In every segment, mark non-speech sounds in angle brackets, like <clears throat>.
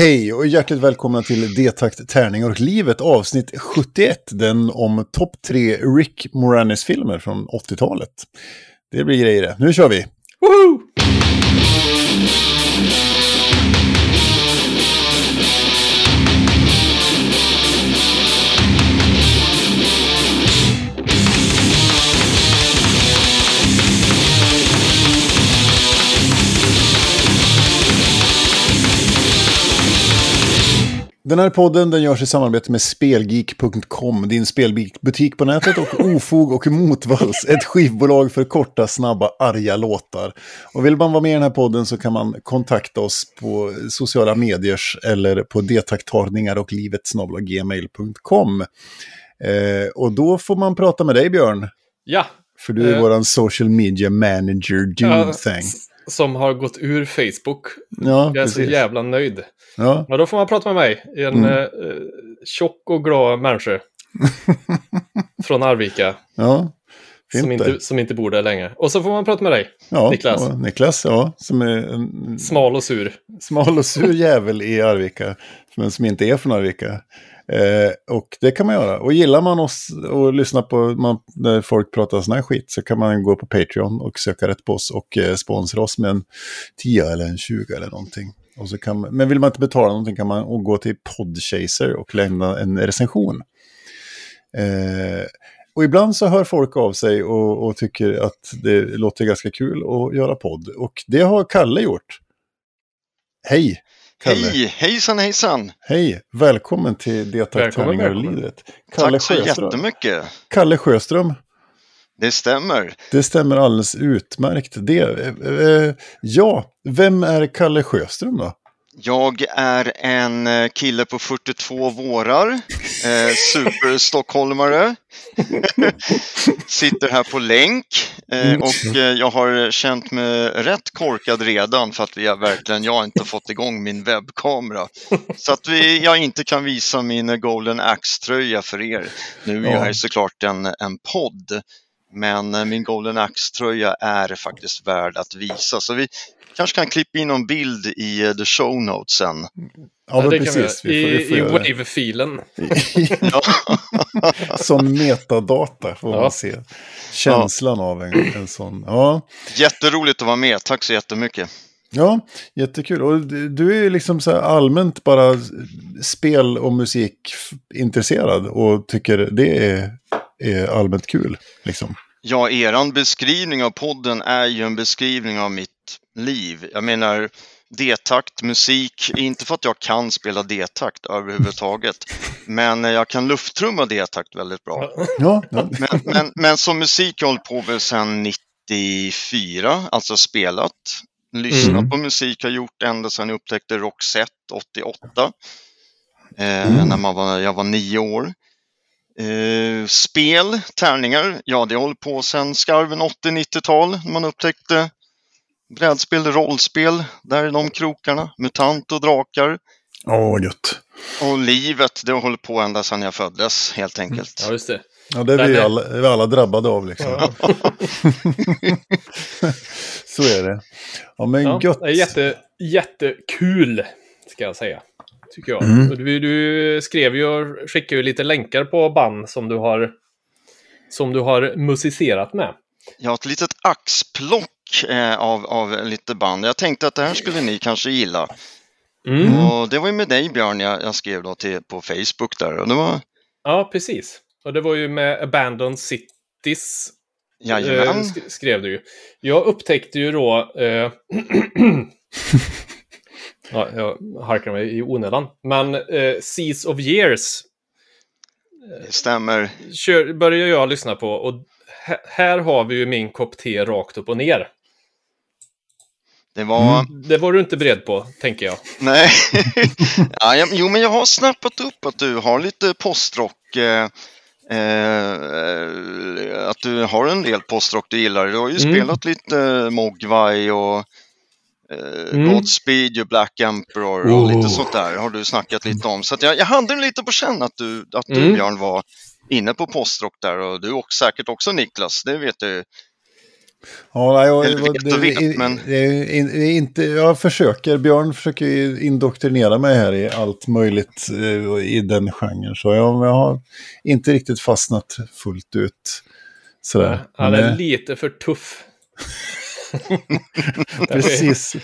Hej och hjärtligt välkomna till Detakt, Tärning och livet avsnitt 71. Den om topp tre Rick Moranis-filmer från 80-talet. Det blir grejer det. Nu kör vi! Woho! Den här podden den görs i samarbete med Spelgeek.com, din spelbutik på nätet och <laughs> Ofog och Motvalls, ett skivbolag för korta, snabba, arga låtar. Och vill man vara med i den här podden så kan man kontakta oss på sociala mediers eller på detaktarningar och livet gmail.com. Eh, och då får man prata med dig Björn, Ja, för du är Eh. våran social media manager dude Ja, thing. som har gått ur Facebook. Ja, Jag är så precis. jävla nöjd. Ja. Ja, då får man prata med mig. En Mm. eh, tjock och glad människa. <laughs> från Arvika. ja. Fint Som inte, som inte bor där längre. Och så får man prata med dig. ja, Niklas. Ja, Niklas, ja. Som är en Smal och sur. smal och sur jävel i Arvika. Men som inte är från Arvika. Eh, och det kan man göra. Och gillar man oss och lyssnar på man, när folk pratar sån här skit så kan man gå på Patreon och söka rätt på oss och eh, sponsra oss med en 10 eller en 20 eller någonting. Och så kan, men vill man inte betala någonting kan man och gå till Podchaser och lämna en recension. Eh, och ibland så hör folk av sig och, och tycker att det låter ganska kul att göra podd. Och det har Kalle gjort. Hej! Kalle. Hej, hejsan hejsan! Hej, välkommen till Välkommen, Detaktärningar och livet. Kalle Tack så Sjöström. jättemycket. Kalle Sjöström, Det stämmer. det stämmer alldeles utmärkt. Det, eh, eh, ja, vem är Kalle Sjöström då? Jag är en eh, kille på 42 vårar, eh, superstockholmare. <laughs> Sitter här på länk eh, Mm. och eh, jag har känt mig rätt korkad redan för att vi har verkligen, jag har inte fått igång min webbkamera. Så att vi, jag inte kan visa min Golden Axe-tröja för er. Nu är Ja. jag såklart en, en podd, men eh, min Golden Axe-tröja är faktiskt värd att visa. Så vi kanske kan klippa in någon bild i eh, the show notes sen. Ja, kan precis. vi Vi får, vi får I, i. Wave-filen. Ja. <laughs> Som metadata får Ja. man se. Känslan av en, en sån. Ja. Jätteroligt att vara med, tack så jättemycket. ja, jättekul. Och du är ju liksom så här allmänt bara spel och musik f- intresserad och tycker det är, är allmänt kul. Liksom. Ja, eran beskrivning av podden är ju en beskrivning av mitt liv. Jag menar, D-takt, musik, inte för att jag kan spela D-takt överhuvudtaget, <laughs> men jag kan lufttrumma D-takt väldigt bra. Ja, ja. Men, men, men som musik har jag hållit på väl sedan 94, alltså spelat. Lyssnat Mm. på musik har gjort ända sedan jag upptäckte Roxette 88. Eh, Mm. När man var, jag var nio år. Eh, spel, tärningar, ja det hållit på sedan skarven 80-90-tal. när Man upptäckte brädspel, rollspel, där är de krokarna. MUTANT och drakar. Åh, vad gött. Och livet, det har hållit på ända sedan jag föddes helt enkelt. Ja, just det. Ja, det är vi är- alla, är vi alla drabbade av liksom. Ja. <laughs> Så är det. Ja, men Ja, gött. det är jätte, jättekul, ska jag säga. Tycker jag. Mm. Du, du skrev ju och skickade ju lite länkar på band som du har, som du har musicerat med. Jag har ett litet axplock eh, av, av lite band. Jag tänkte att det här skulle ni kanske gilla. Mm. Och det var ju med dig Björn jag, jag skrev då till, på Facebook där. Och det var, Ja, precis. Och det var ju med Abandoned Cities eh, jajamän. sk- skrev du ju. Jag upptäckte ju då... Eh, <clears throat> <laughs> <clears throat> ja, jag harkar mig i onödan. Men eh, Seas of Years Det stämmer. kör, börjar jag lyssna på. Och här, har vi ju min kopp te rakt upp och ner. Det var, Det var du inte beredd på, tänker jag. nej. <laughs> ja, jag, jo, men jag har snappat upp att du har lite postrock. Eh, eh, att du har en del postrock du gillar. Du har ju Mm. spelat lite Mogwai och eh, Mm. Godspeed, ju Black Emperor och Oh. lite sånt där har du snackat lite om. Så att jag, jag hade lite på känn att du, att du Mm. Björn var inne på postrock där och du och säkert också Niklas, det vet ju. Ja, nej, jag, vet det, vet, det, men- det in- inte, jag försöker, Björn försöker indoktrinera mig här i allt möjligt eh, i den genren. Så jag, jag har inte riktigt fastnat fullt ut. Sådär. Han Men, är eh, lite för tuff. <laughs> precis.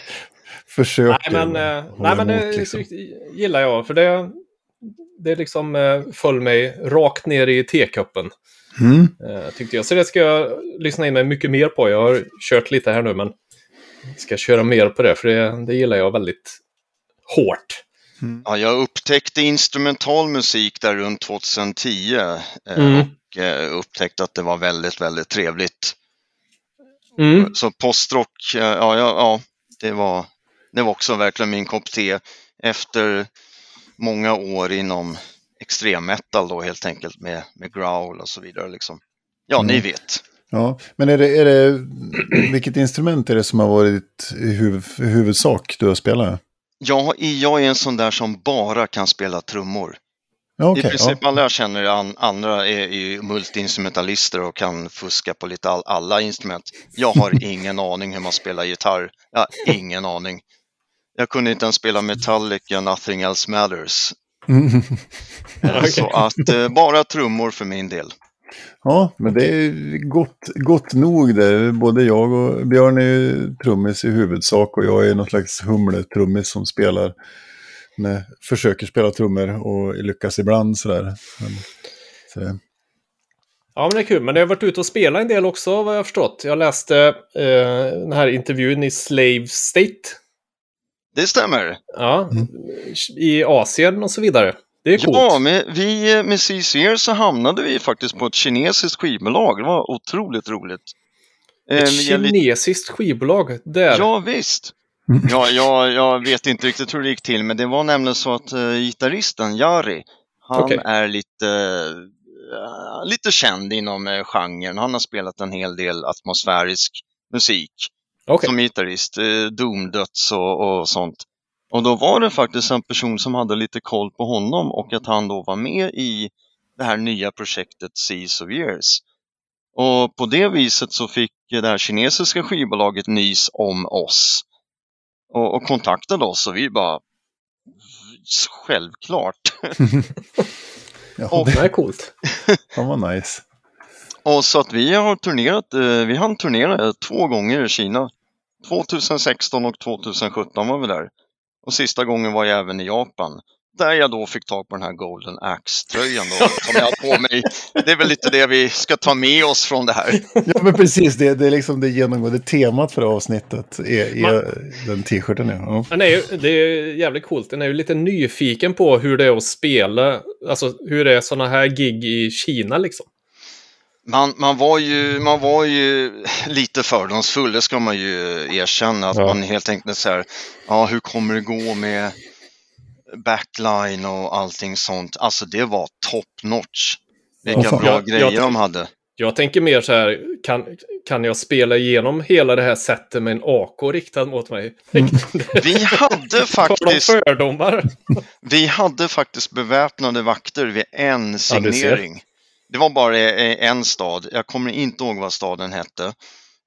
Försöker. Nej, men, eh, nej, men emot, det liksom. gillar jag. För det, det liksom eh, föll mig rakt ner i tekoppen. Mm. Eh, tyckte jag. Så det ska jag lyssna in mig mycket mer på. Jag har kört lite här nu, men ska köra mer på det. För det, det gillar jag väldigt hårt. Ja, jag upptäckte instrumental musik där runt 2010 eh, Mm. och upptäckte att det var väldigt, väldigt trevligt. Mm. Så postrock, eh, ja, ja, ja det, var, det var också verkligen min kopp te efter många år inom extremmetal då helt enkelt med, med growl och så vidare. Liksom. Ja, ni Mm. vet. Ja, men är det, är det, vilket instrument är det som har varit huv, huvudsak du har spelat? Jag, jag är en sån där som bara kan spela trummor. Okej. I princip ja. alla jag känner an, andra är ju multiinstrumentalister och kan fuska på lite all, alla instrument. Jag har <laughs> ingen aning hur man spelar gitarr. Jag har ingen aning. Jag kunde inte ens spela Metallica, Nothing Else Matters. Mm. <laughs> Eh. Så att eh, bara trummor för min del. Ja, men det är gott, gott nog det. Både jag och Björn är ju trummis i huvudsak och jag är någon slags humletrummis som spelar. Med, försöker spela trummor och lyckas ibland sådär. Men, så, Ja, men det är kul. Men jag har varit ute och spelat en del också, vad jag har förstått. Jag läste eh, den här intervjun i Slave State. Det stämmer. Ja, Mm. i Asien och så vidare. Det är coolt. Ja, med, vi, med CCR så hamnade vi faktiskt på ett kinesiskt skivbolag. Det var otroligt roligt. Eh, Ett lite- kinesiskt skivbolag. Där. Ja, visst. Ja, jag, jag vet inte riktigt hur det gick till, men det var nämligen så att uh, gitarristen Jari, han Okej. är lite, eh, lite känd inom uh, genren. Han har spelat en hel del atmosfärisk musik Okej. som gitarrist, uh, Doomdöds och, och sånt. Och då var det faktiskt en person som hade lite koll på honom och att han då var med i det här nya projektet Seas of Years. Och på det viset så fick det här kinesiska skivbolaget nys om oss och, och kontaktade oss och vi bara självklart. <laughs> ja, Och- det Det är coolt. fan var nice. Och så att vi har turnerat, eh, vi hann turnera två gånger i Kina. 2016 och 2017 var vi där. Och sista gången var jag även i Japan. Där jag då fick tag på den här Golden Axe-tröjan då, som jag har på mig. Det är väl lite det vi ska ta med oss från det här. Ja, men precis. Det, det är liksom det genomgående temat för avsnittet. Är, är den t-shirten, ja. det är, ju, det är jävligt coolt. Den är ju lite nyfiken på hur det är att spela. Alltså hur det är sådana här gig i Kina liksom. Man, man, var ju, man var ju lite fördomsfull, det ska man ju erkänna. Att Ja. man helt enkelt så här, ja hur kommer det gå med backline och allting sånt. Alltså det var top notch. Vilka Ja, bra Jag- grejer jag- de hade. Jag tänker mer så här, kan, kan jag spela igenom hela det här sättet med en AK riktad mot mig? <laughs> Vi hade faktiskt, fördomar? <laughs> vi hade faktiskt beväpnade vakter vid en Ja, signering. Det var bara eh, en stad, jag kommer inte ihåg vad staden hette.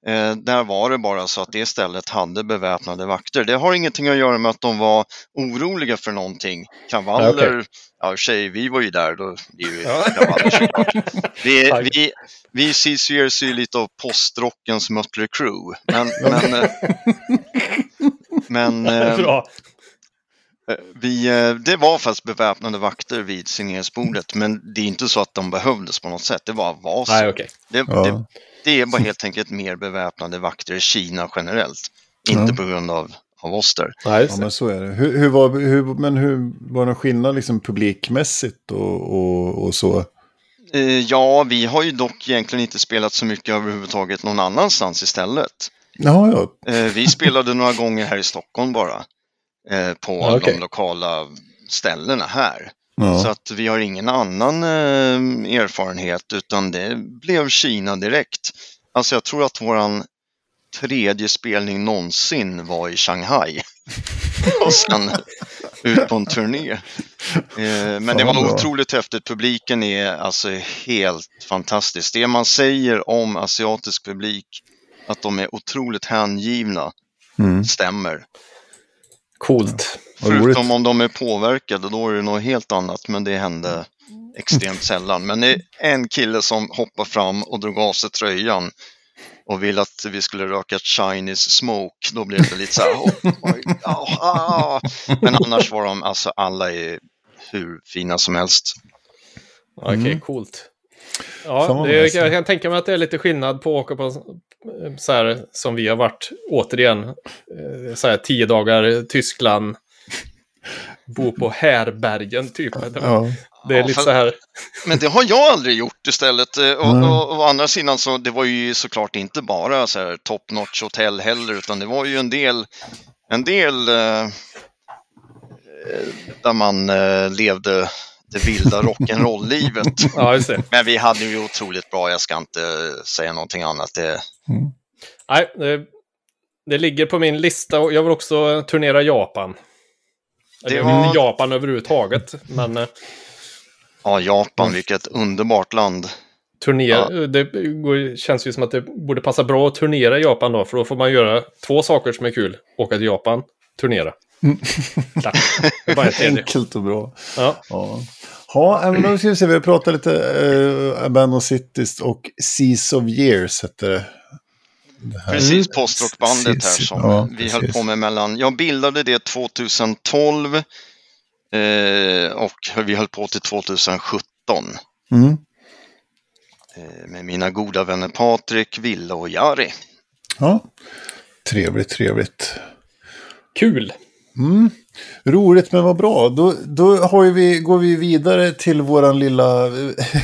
Eh, där var det bara så att det stället hade beväpnade vakter. Det har ingenting att göra med att de var oroliga för någonting. Kravaller, Ja, ja sig, vi var ju där, då det ju Ja. kravaller såklart. <laughs> Vi, vi, vi CCRs är ju lite av postrockens Mötley Crüe. Men, men, eh, <laughs> men eh, vi, eh, det var fast beväpnade vakter vid signeringsbordet, men det är inte så att de behövdes på något sätt. Det var var så. Nej, okej. Det, Ja. det, det är bara helt enkelt mer beväpnade vakter i Kina generellt. Inte Ja. på grund av, av oss där. Ja, men så är det. Hur, hur var, hur, men hur var det skillnad liksom publikmässigt och, och, och så? Eh, ja, vi har ju dock egentligen inte spelat så mycket överhuvudtaget någon annanstans istället. Jaha, ja. Eh, vi spelade några gånger här i Stockholm bara. Eh, på Ja, okej. de lokala ställena här. Ja. Så att vi har ingen annan eh, erfarenhet utan det blev Kina direkt. Alltså jag tror att våran tredje spelning någonsin var i Shanghai. <laughs> Och sen ut på en turné. Eh, men det var bra. otroligt häftigt. Publiken är alltså helt fantastisk. Det man säger om asiatisk publik att de är otroligt hängivna Mm. stämmer. Coolt. Förutom om de är påverkade, då är det något helt annat, men det hände extremt sällan. Men det är en kille som hoppade fram och drog av sig tröjan och ville att vi skulle röka Chinese smoke, då blev det lite så här, oh, oj, ah, ah. Men annars var de, alltså alla är hur fina som helst. Okej, Mm. coolt. Ja, det, nice. jag kan tänka mig att det är lite skillnad på att åka på så här som vi har varit, återigen, eh, så här tio dagar Tyskland, <laughs> bo på härbergen typ. Ja. Det är Ja, lite för- så här, <laughs> Men det har jag aldrig gjort istället. Eh, Och, Nej. och, och å andra sidan så det var ju såklart inte bara så här top notch hotell heller utan det var ju en del, en del eh, eh, där man eh, levde det vilda rock'n'roll-livet. <laughs> ja det. Men vi hade ju otroligt bra, jag ska inte säga någonting annat. Det, Nej, det, det ligger på min lista och jag vill också turnera Japan. Eller Det jag vill var- Japan överhuvudtaget, men eh, ja, Japan, vilket underbart land. turnera, det går, känns ju som att det borde passa bra att turnera i Japan då, för då får man göra två saker som är kul. Åka till Japan, turnera. Tredje. Enkelt och bra. Ja. Ja, ja men då ska vi se. Vi har pratat lite uh, Abandoned Cities och Seas of Years hette det. det här. Precis, postrockbandet här som ja, vi höll på med mellan, jag bildade det 2012 eh, och vi höll på till 2017 Mm. eh, med mina goda vänner Patrik, Ville och Jari. Ja, trevligt, trevligt. Kul! Mm. Roligt men vad bra. Då, då vi, går vi vidare till våran lilla,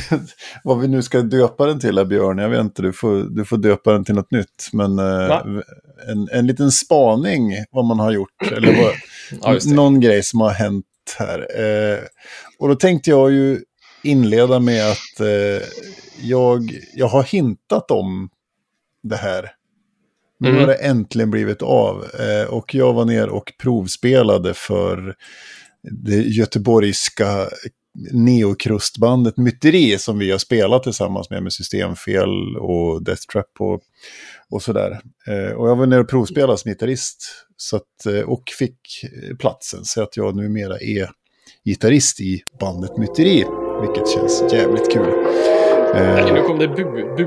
<laughs> vad vi nu ska döpa den till här Björn. Jag vet inte, du får, du får döpa den till något nytt. Men eh, en, en liten spaning vad man har gjort. Eller vad, <clears throat> Ja, någon grej som har hänt här. Eh, och då tänkte jag ju inleda med att eh, jag, jag har hintat om det här. Nu Mm. har det äntligen blivit av. Eh, och jag var ner och provspelade för det göteborgska neokrustbandet Myteri som vi har spelat tillsammans med med Systemfel och Death Trap och, och sådär. Eh, och jag var nere och provspelade som gitarrist så att, eh, och fick platsen så att jag numera är gitarrist i bandet Myteri. Vilket känns jävligt kul. Nej, Eh, nu kom det bu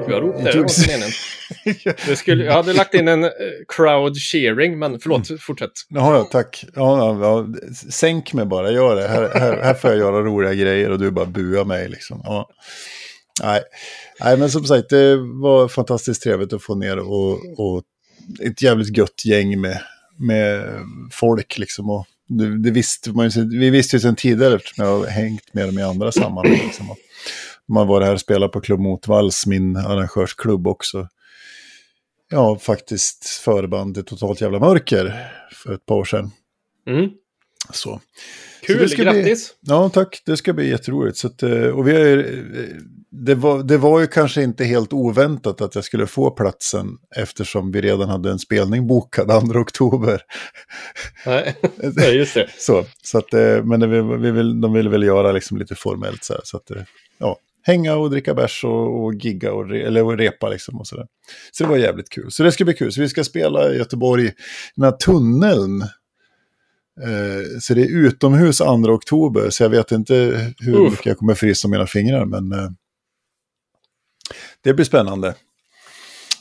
buarop där. Det Det <laughs> skulle, jag hade lagt in en eh, crowd cheering, men förlåt, Mm. fortsätt. ja, tack. Ja, ja, sänk mig bara, gör det. Här, här, här får jag göra roliga grejer och du bara buar mig. Liksom. Ja. Nej. Nej, men som sagt, det var fantastiskt trevligt att få ner och, och ett jävligt gött gäng med, med folk. Liksom. Och det, det visste man ju, vi visste ju sedan tidigare eftersom jag har hängt med dem i andra sammanhang. Liksom. Man var här och spelade på Klubb Motvalls, min arrangörsklubb också. Ja, faktiskt förband till Totalt Jävla Mörker för ett par år sedan. Mm. Så. Kul, det ska bli- grattis! Ja, tack. Det ska bli jätteroligt. Så att, eh, och vi ju, eh, det, var, det var ju kanske inte helt oväntat att jag skulle få platsen eftersom vi redan hade en spelning bokad 2 oktober. Nej, <laughs> just det. Så, så att, eh, men det, vi, vi vill, de ville väl göra liksom lite formellt så här. Så att, ja, hänga och dricka bärs och, och gigga och, re, eller och repa liksom och sådär. Så det var jävligt kul. Så det ska bli kul. Så vi ska spela i Göteborg, den här tunneln. Eh, så det är utomhus 2 oktober, så jag vet inte hur Uff. mycket jag kommer frysa mina fingrar, men eh, det blir spännande.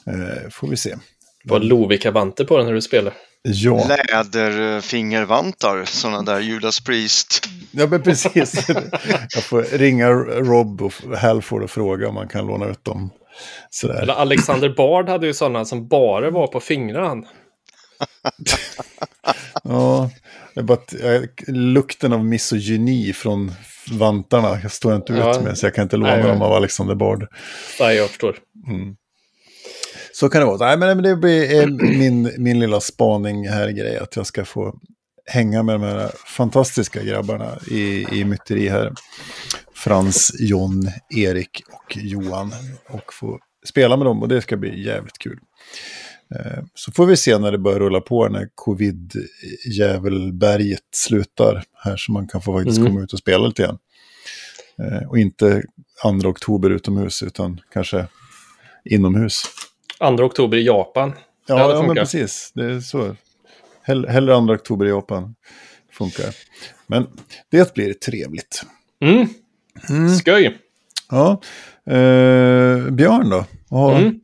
Eh, får vi se. Var Lovikka-vanter på den när du spelar? Ja. Läderfingervantar, sådana där Judas Priest. Ja, men precis. Jag får ringa Rob och Halford och fråga om man kan låna ut dem. Sådär. Eller Alexander Bard hade ju sådana som bara var på fingrarna. Ja, det är bara att, lukten av misogyni från vantarna står jag inte ut Ja. med, så jag kan inte låna Nej, dem av Alexander Bard. Nej, jag förstår. Så kan det vara. Nej, men det blir eh, <clears throat> min, min lilla spaning här grej, att jag ska få hänga med de här fantastiska grabbarna i, i myteri här. Frans, John, Erik och Johan. Och få spela med dem och det ska bli jävligt kul. Eh, Så får vi se när det börjar rulla på när covid-djävulberget slutar. Här så man kan få faktiskt Mm. komma ut och spela lite igen. Eh, Och inte 2 oktober utomhus utan kanske inomhus. 2 oktober i Japan. Ja, ja men precis. Det är så. Hell, hellre 2 oktober i Japan. Funkar. Men det blir trevligt. Mm. Skoj! Ja. Eh, Björn då? Mm.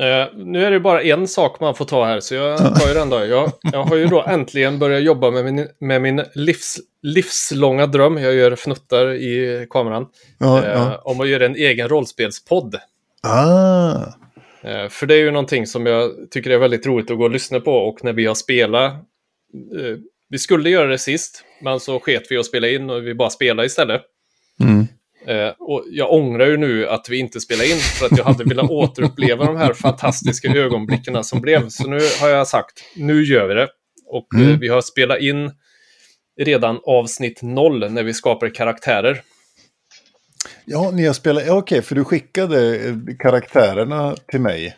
Eh, nu är det bara en sak man får ta här, så jag tar ju den då. Jag, jag har ju då <laughs> äntligen börjat jobba med min, med min livs, livslånga dröm. Jag gör fnuttar i kameran. Ja, eh, ja. Om att göra en egen rollspelspodd. Ah. Eh, för det är ju någonting som jag tycker är väldigt roligt att gå och lyssna på. Och när vi har spelat... Eh, vi skulle göra det sist, men så sket vi att spela in och vi bara spelade istället. Mm. Eh, och jag ångrar ju nu att vi inte spelade in för att jag hade velat <laughs> återuppleva de här fantastiska ögonblickarna som blev. Så nu har jag sagt, nu gör vi det. Och Mm. vi har spelat in redan avsnitt noll när vi skapar karaktärer. Ja, ni har spelat... Ja, okej, för du skickade eh, karaktärerna till mig.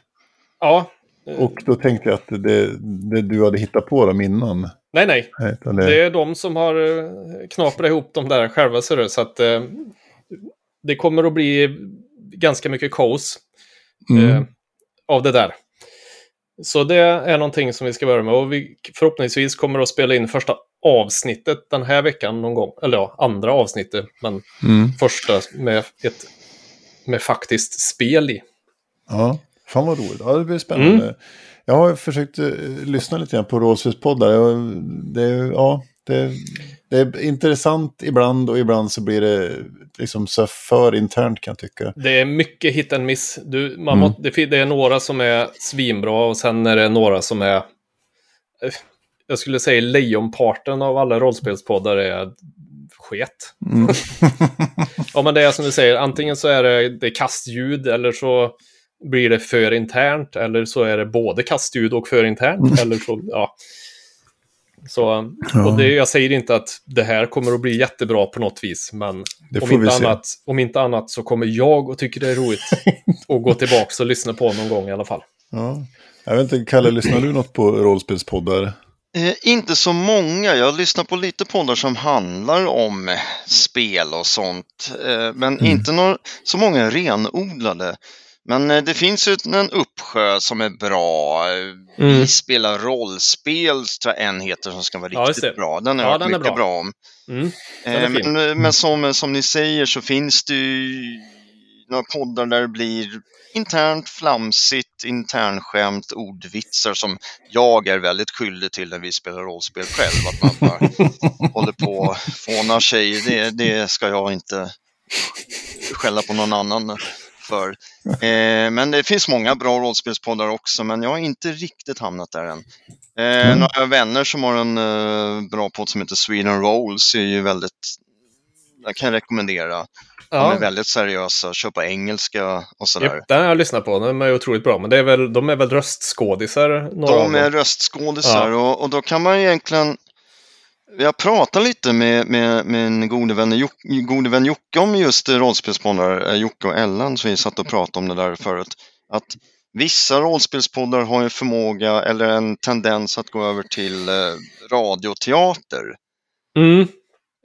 Ja, Och då tänkte jag att det, det du hade hittat på dem innan. nej nej. Det- Det är de som har eh, knaprat ihop de där själva, ser du. Så att eh, det kommer att bli ganska mycket kaos Mm. eh, av det där. Så det är någonting som vi ska börja med. Och vi förhoppningsvis kommer att spela in första avsnittet den här veckan någon gång. Eller ja, andra avsnittet. Men Mm. första med ett med faktiskt spel i. Ja, fan vad roligt. Ja, det blir spännande. Mm. Jag har försökt eh, lyssna lite grann på rollspelspoddar. Jag- Det, ja, det, det är intressant ibland och ibland så blir det liksom så för internt kan jag tycka. Det är mycket hit and miss. Du, man Mm. må, det, det är några som är svinbra och sen är det några som är... Jag skulle säga lejonparten av alla rollspelspoddar är sket. Mm. <laughs> Ja, men det är som du säger, antingen så är det, det är kastljud eller så blir det för internt eller så är det både kastljud och för internt. Eller så, ja. Så, och det, jag säger inte att det här kommer att bli jättebra på något vis, men om inte, annat, om inte annat så kommer jag och tycker det är roligt <laughs> att gå tillbaka och lyssna på någon gång i alla fall. Ja. Jag vet inte, Kalle, lyssnar du något på rollspelspoddar? Eh, inte så många. Jag lyssnar på lite poddar som handlar om eh, spel och sånt. Eh, men Mm. inte några, så många renodlade. Men eh, det finns ju en uppsjö som är bra. Eh, Mm. Vi spelar rollspel, tror jag en heter, som ska vara Ja, riktigt bra. Den har Ja, jag hört mycket bra. bra, om. Mm. Den är Eh, men men som, som ni säger så finns det ju några poddar där det blir internt flamsigt, internskämt, ordvitsar som jag är väldigt skyldig till när vi spelar rollspel själv. Att man bara <laughs> håller på och fånar sig. Det, det ska jag inte skälla på någon annan för. Eh, men det finns många bra rollspelspoddar också, men jag har inte riktigt hamnat där än. Eh, Mm. Några vänner som har en eh, bra podd som heter Sweden Rolls är ju väldigt, jag kan rekommendera. De är Ja, väldigt seriösa, kör på engelska och sådär. Japp, den har jag lyssnat på. De är otroligt bra. Men det är väl, de är väl röstskådisar? De är röstskådisar och, och då kan man egentligen har pratat lite med, med min gode vän, Joc- gode vän Jocke om just rollspelspoddar, eh, Jocke och Ellen, så vi satt och pratade om det där förut. Att vissa rollspelspoddar har en förmåga eller en tendens att gå över till eh, radioteater. Mm.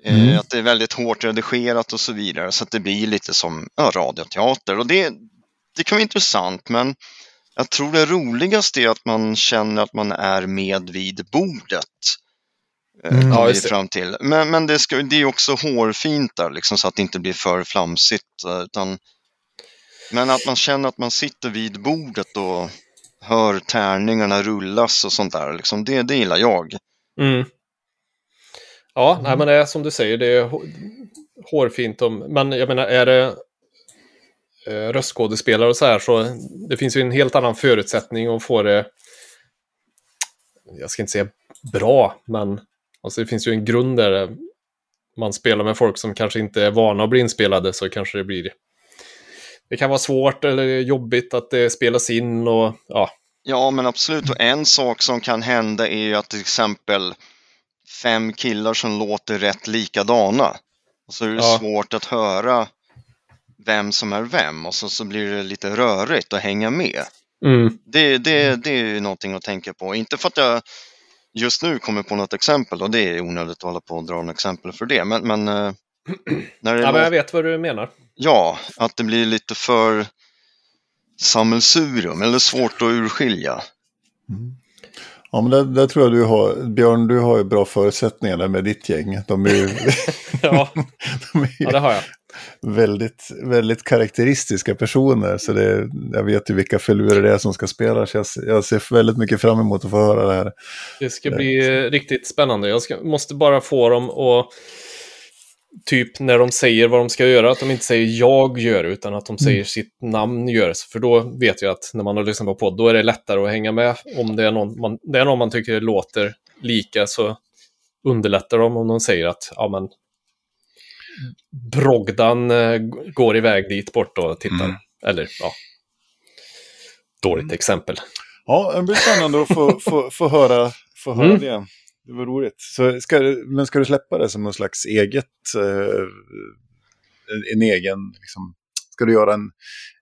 Eh, Mm. Att det är väldigt hårt redigerat och så vidare så att det blir lite som ja, radioteater. Och det, det kan vara intressant men jag tror det roligaste är att man känner att man är med vid bordet. Eh, Mm. Ja, vi fram till. Men, men det, ska, det är också hårfint där liksom, så att det inte blir för flamsigt. eh, Utan, men att man känner att man sitter vid bordet och hör tärningarna rullas och sånt där. Liksom, det, det gillar jag. Mm. Ja, nej, men det är som du säger, det är hå- hårfint. Om, men jag menar, är det eh, röstskådespelare och så här så det finns ju en helt annan förutsättning att få det, jag ska inte säga bra, men alltså det finns ju en grund där man spelar med folk som kanske inte är vana att bli inspelade så kanske det blir det kan vara svårt eller jobbigt att det spelas in och ja, Ja, men absolut. Och en sak som kan hända är ju att till exempel fem killar som låter rätt likadana. Och så är det Ja. svårt att höra vem som är vem och så, så blir det lite rörigt att hänga med. mm, Det, det, det är ju någonting att tänka på. Inte för att jag just nu kommer på något exempel och det är onödigt att hålla på och dra en exempel för det. Men, men eh, <clears throat> när det ja men jag vet vad du menar. ja, att det blir lite för sammelsurium eller svårt att urskilja. Ja, men där, där tror jag du har, Björn, du har ju bra förutsättningar där med ditt gäng. De är ju, <laughs> Ja, de är ju ja det har jag. väldigt, väldigt karaktäristiska personer. Så det, jag vet ju vilka filurer det är som ska spela. Så jag, jag ser väldigt mycket fram emot att få höra det här. Det ska bli eh, riktigt spännande. Jag ska, måste bara få dem att, typ när de säger vad de ska göra, att de inte säger jag gör, utan att de säger sitt namn gör. För då vet jag att när man har lyssnat på podd, då är det lättare att hänga med. Om det är någon man, det är någon man tycker låter lika så underlättar de om de säger att ja, men, Brogdan eh, går iväg dit bort och tittar. Mm. Eller ja, dåligt exempel. Ja, det blir spännande att få, få, få höra, få höra Mm. det. Det var roligt. Så ska, men ska du släppa det som någon slags eget, eh, en, en egen, liksom, ska du göra en,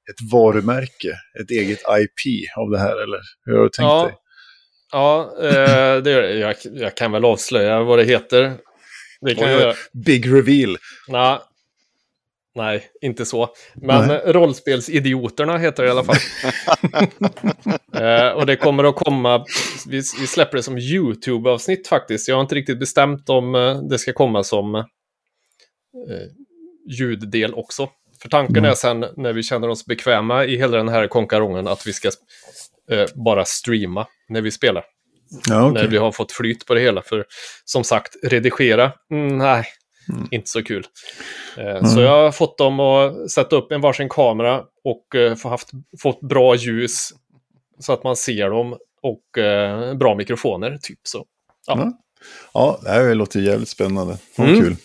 ett varumärke, ett eget IP av det här eller hur har du tänkt Ja, dig? ja eh, det, gör jag, jag kan väl avslöja vad det heter. Det kan Oj, jag göra. Big reveal. Nej, nej, inte så. Men Nej. rollspelsidioterna heter det i alla fall. <laughs> eh, och det kommer att komma, vi, vi släpper det som YouTube-avsnitt faktiskt. Jag har inte riktigt bestämt om eh, det ska komma som eh, ljuddel också. För tanken Mm. är sen när vi känner oss bekväma i hela den här konkarongen att vi ska eh, bara streama när vi spelar. Ja, okej. När vi har fått flyt på det hela. För som sagt, redigera, mm, nej, Mm. inte så kul. Eh, Så jag har fått dem att sätta upp en varsin kamera och eh, få haft, fått bra ljus så att man ser dem och eh, bra mikrofoner, typ så. Ja. Ja. Ja, det här låter jävligt spännande. Vad Mm. kul.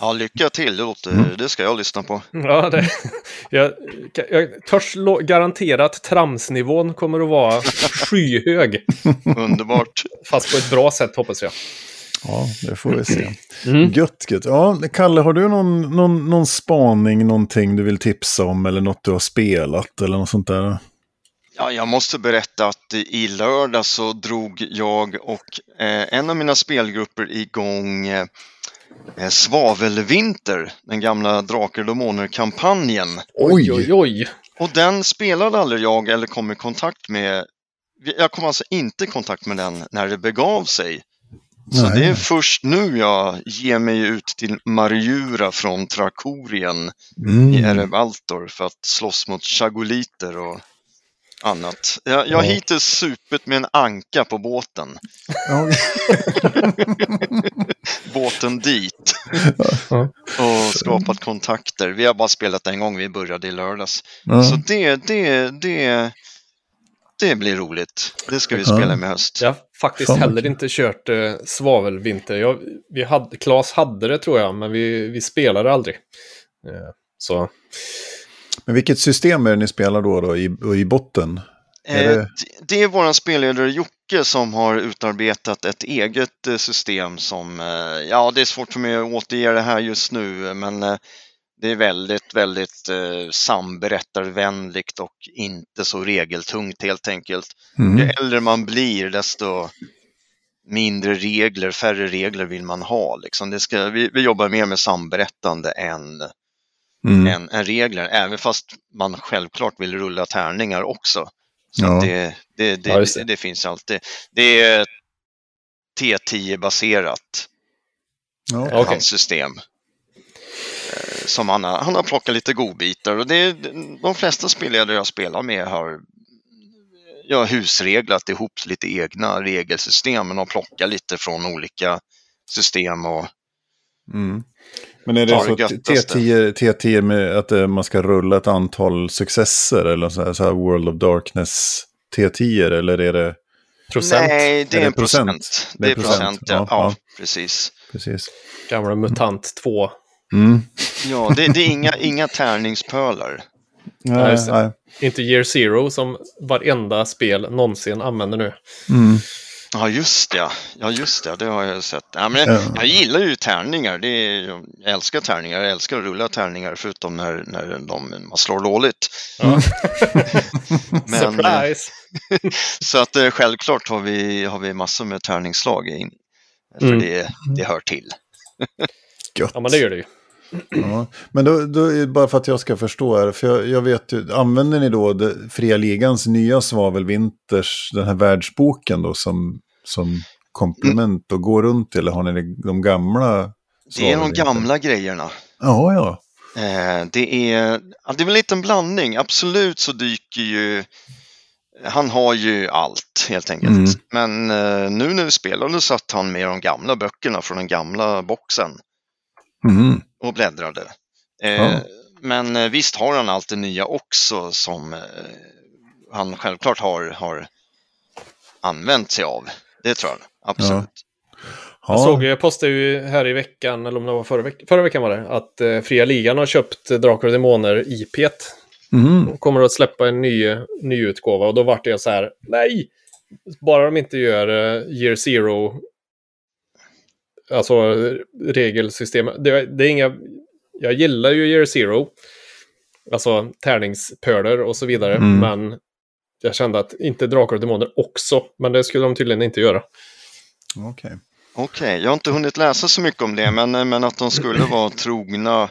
Ja, lycka till, det, låter, Mm. det ska jag lyssna på. Ja, det, <laughs> jag, jag törs garantera att tramsnivån kommer att vara <laughs> skyhög. Underbart. Fast på ett bra sätt hoppas jag. Ja, det får vi se. <clears throat> Mm. Gött, gött. Ja, Kalle, har du någon, någon, någon spaning, någonting du vill tipsa om eller något du har spelat eller något sånt där? Ja, jag måste berätta att i lördag så drog jag och eh, en av mina spelgrupper igång eh, eh, Svavelvinter, den gamla Drakar och Demoner-kampanjen. Oj, oj, oj. Och den spelade aldrig jag eller kom i kontakt med. Jag kom alltså inte i kontakt med den när det begav sig. Så Nej. det är först nu jag ger mig ut till Marjura från Trakorien i Mm. Erebaltor för att slåss mot chagoliter och annat. Jag, jag har Ja. hittills supit med en anka på båten. Ja, <laughs> Båten dit. Ja. och skapat kontakter. Vi har bara spelat en gång, vi började i lördags. ja. Så det, det, det, det blir roligt. Det ska vi Ja. spela med höst. Har faktiskt Fan, heller inte kört eh, svavelvinter. Jag, vi hade, Claes hade det tror jag, men vi, vi spelade aldrig. Eh, så Men vilket system är det ni spelar då, då i, i botten? Är Eh, det- det... det är vår spelledare Jocke som har utarbetat ett eget eh, system som, eh, ja det är svårt för mig att återge det här just nu, men eh, det är väldigt, väldigt eh, samberättarvänligt och inte så regeltungt helt enkelt. Mm. Ju äldre man blir desto mindre regler, färre regler vill man ha. Liksom. Det ska, vi, vi jobbar mer med samberättande än, Mm. än, än regler, även fast man självklart vill rulla tärningar också. Så Ja. att det, det, det, Ja, det. det. finns alltid. Det är T10-baserat, Ja. Hans system. Eh, Som han har, han har plockat lite godbitar och det, de flesta spelledare jag spelar med har jag har husreglat ihop lite egna regelsystem men har plockat lite från olika system och Mm. Men är det så det att göttaste. T10, T10 med att eh, man ska rulla ett antal successer eller så här, så här World of Darkness T10 eller är det procent, Nej, det Är är en procent. procent? Det är procent, ja. Ja, ja, ja. precis. precis? gamla MUTANT 2. Mm. Ja, det, det är inga, inga tärningspölar. Nej, nej. Inte Year Zero som varenda spel någonsin använder nu. Mm. Ja, just det. Ja, just det. Det har jag sett. Ja, men Ja. Jag gillar ju tärningar. Det är, jag älskar tärningar. Jag älskar att rulla tärningar förutom när, när de, man slår dåligt. Ja. <laughs> Men, Surprise! Så att eh, självklart har vi, har vi massor med tärningsslag in. För Mm. det, det hör till. <laughs> Gött. Ja, men det gör det ju. Ja, men då, då, bara för att jag ska förstå här, för jag, jag vet ju, använder ni då det, Fria Ligans nya Svavelvinters, den här världsboken då som, som komplement och går runt eller har ni de gamla? Det är de gamla grejerna. Ja, ja. Eh, det, är, det är väl en liten blandning. Absolut så dyker ju... Han har ju allt helt enkelt. Mm. Men eh, nu när vi spelade så satt han med de gamla böckerna från den gamla boxen Mhm. Och bläddrade. Eh, Ja. Men eh, visst har han allt det nya också som eh, han självklart har, har använt sig av. Det tror jag absolut. Jag Ja. såg, jag postade ju här i veckan, eller om det var förra, veck förra veckan var det, att eh, Fria Ligan har köpt Drakar och Demoner IP. Mhm. De kommer att släppa en ny, ny utgåva och då vart det så här, nej! Bara de inte gör eh, Year Zero, alltså regelsystem. Det, det är inga, jag gillar ju Year Zero, alltså tärningspöler och så vidare, Mm. men jag kände att inte Drakar och Demoner också, men det skulle de tydligen inte göra. Okej. Okej, jag har inte hunnit läsa så mycket om det, men, eh, men att de skulle vara trogna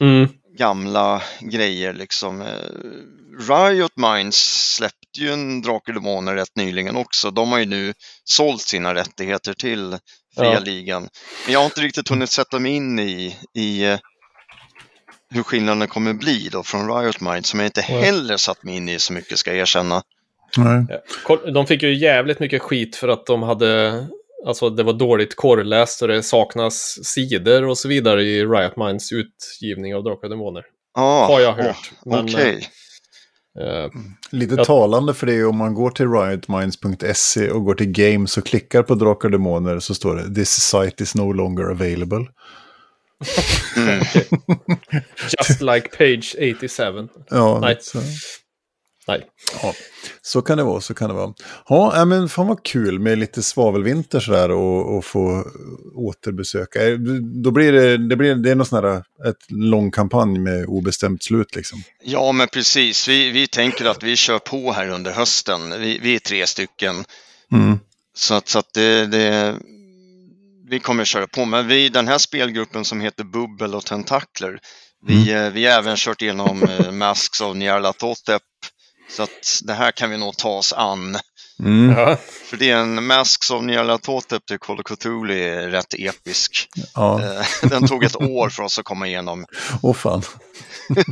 Mm. gamla grejer liksom. Eh, Riot Minds släppte ju en Drakar och Demoner rätt nyligen också. De har ju nu sålt sina rättigheter till Fria Ja. Ligan. Men jag har inte riktigt hunnit sätta mig in i, i eh, hur skillnaden kommer bli då från Riot Minds som jag inte heller satt mig in i så mycket ska jag erkänna. Nej. De fick ju jävligt mycket skit för att de hade, alltså det var dåligt korrläst och det saknas sidor och så vidare i Riot Minds utgivning av Drakar och Demoner. Ah, Har jag hört, åh, men, Okej, Eh, Lite Jag- talande för det är om man går till riotminds.se och går till games och klickar på Drakar och Demoner så står det This site is no longer available. mm. <laughs> just like page 87. Ja, Nej. Så, Nej. ja, så kan det vara, så kan det vara. Ja, men fan vad kul med lite svavelvinter sådär och, och få återbesöka. Eh, Då blir det, det, blir, det är någon sån här, ett lång kampanj med obestämt slut liksom. Ja, men precis. Vi, vi tänker att vi kör på här under hösten. Vi, vi är tre stycken. Mm. Så att, så att det, det, vi kommer köra på. Men vi, den här spelgruppen som heter Bubbel och Tentakler, vi, eh, vi har även kört igenom eh, Masks of Nyarlathotep. Så att det här kan vi nog ta oss an. Mm. Ja. För det är en Masks of Nyarlathotep till Call of Cthulhu är rätt episk. Ja, Eh, Den tog ett år för oss att komma igenom. åh fan. <laughs> ja,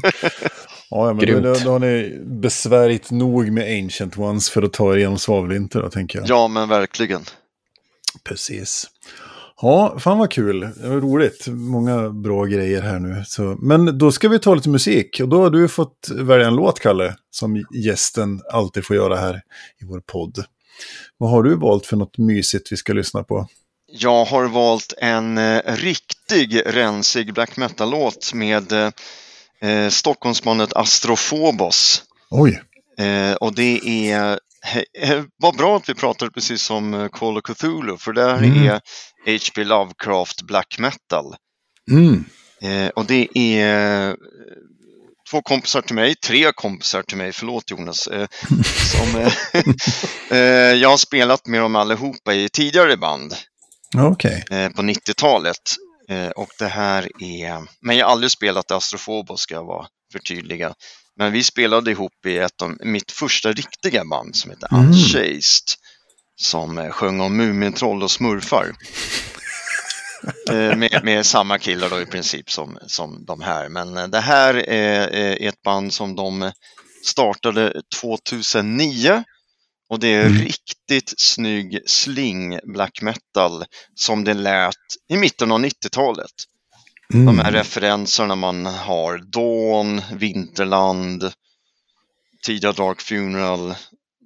ja, men då, Grymt. då, då har ni besvärjt nog med Ancient Ones för att ta er igenom svavelvinter då, tänker jag. Ja, men verkligen. Precis. Ja, fan vad kul. Det var roligt. Många bra grejer här nu. Så, men då ska vi ta lite musik. Och då har du fått välja en låt, Kalle. Som gästen alltid får göra här i vår podd. Vad har du valt för något mysigt vi ska lyssna på? Jag har valt en eh, riktig rensig black metal-låt med eh, eh, Stockholmsbandet Astrophobos. Oj. Eh, och det är, he, vad bra att vi pratade precis om eh, Call of Cthulhu, för det här Mm. är H.P. Lovecraft black metal. Mm. Eh, och det är eh, två kompisar till mig, tre kompisar till mig, förlåt Jonas, eh, <laughs> som eh, eh, jag har spelat med dem allihopa i tidigare band eh, på 90-talet. Eh, och det här är, men jag har aldrig spelat Astrophobos ska jag vara förtydliga. Men vi spelade ihop i ett av mitt första riktiga band som heter Mm. Unchased. Som eh, sjöng om Mumintroll och smurfar. <laughs> eh, med, med samma killar då i princip som, som de här. Men eh, det här är, är ett band som de startade 2009. Och det är Mm. riktigt snygg sling black metal som det lät i mitten av 90-talet. Mm. De här referenserna man har, Dawn, Vinterland, tidiga Dark Funeral,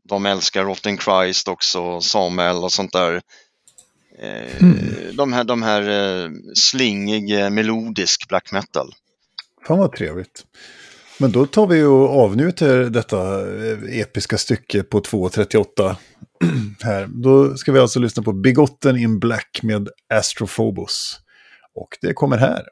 de älskar Rotten Christ också, Samuel och sånt där. Mm. De här, de här eh, slingig, eh, melodisk black metal. Fan vad trevligt. Men då tar vi och avnjuter detta episka stycke på 2.38. <clears throat> här. Då ska vi alltså lyssna på Bigotten in Black med Astrophobos. Och det kommer här.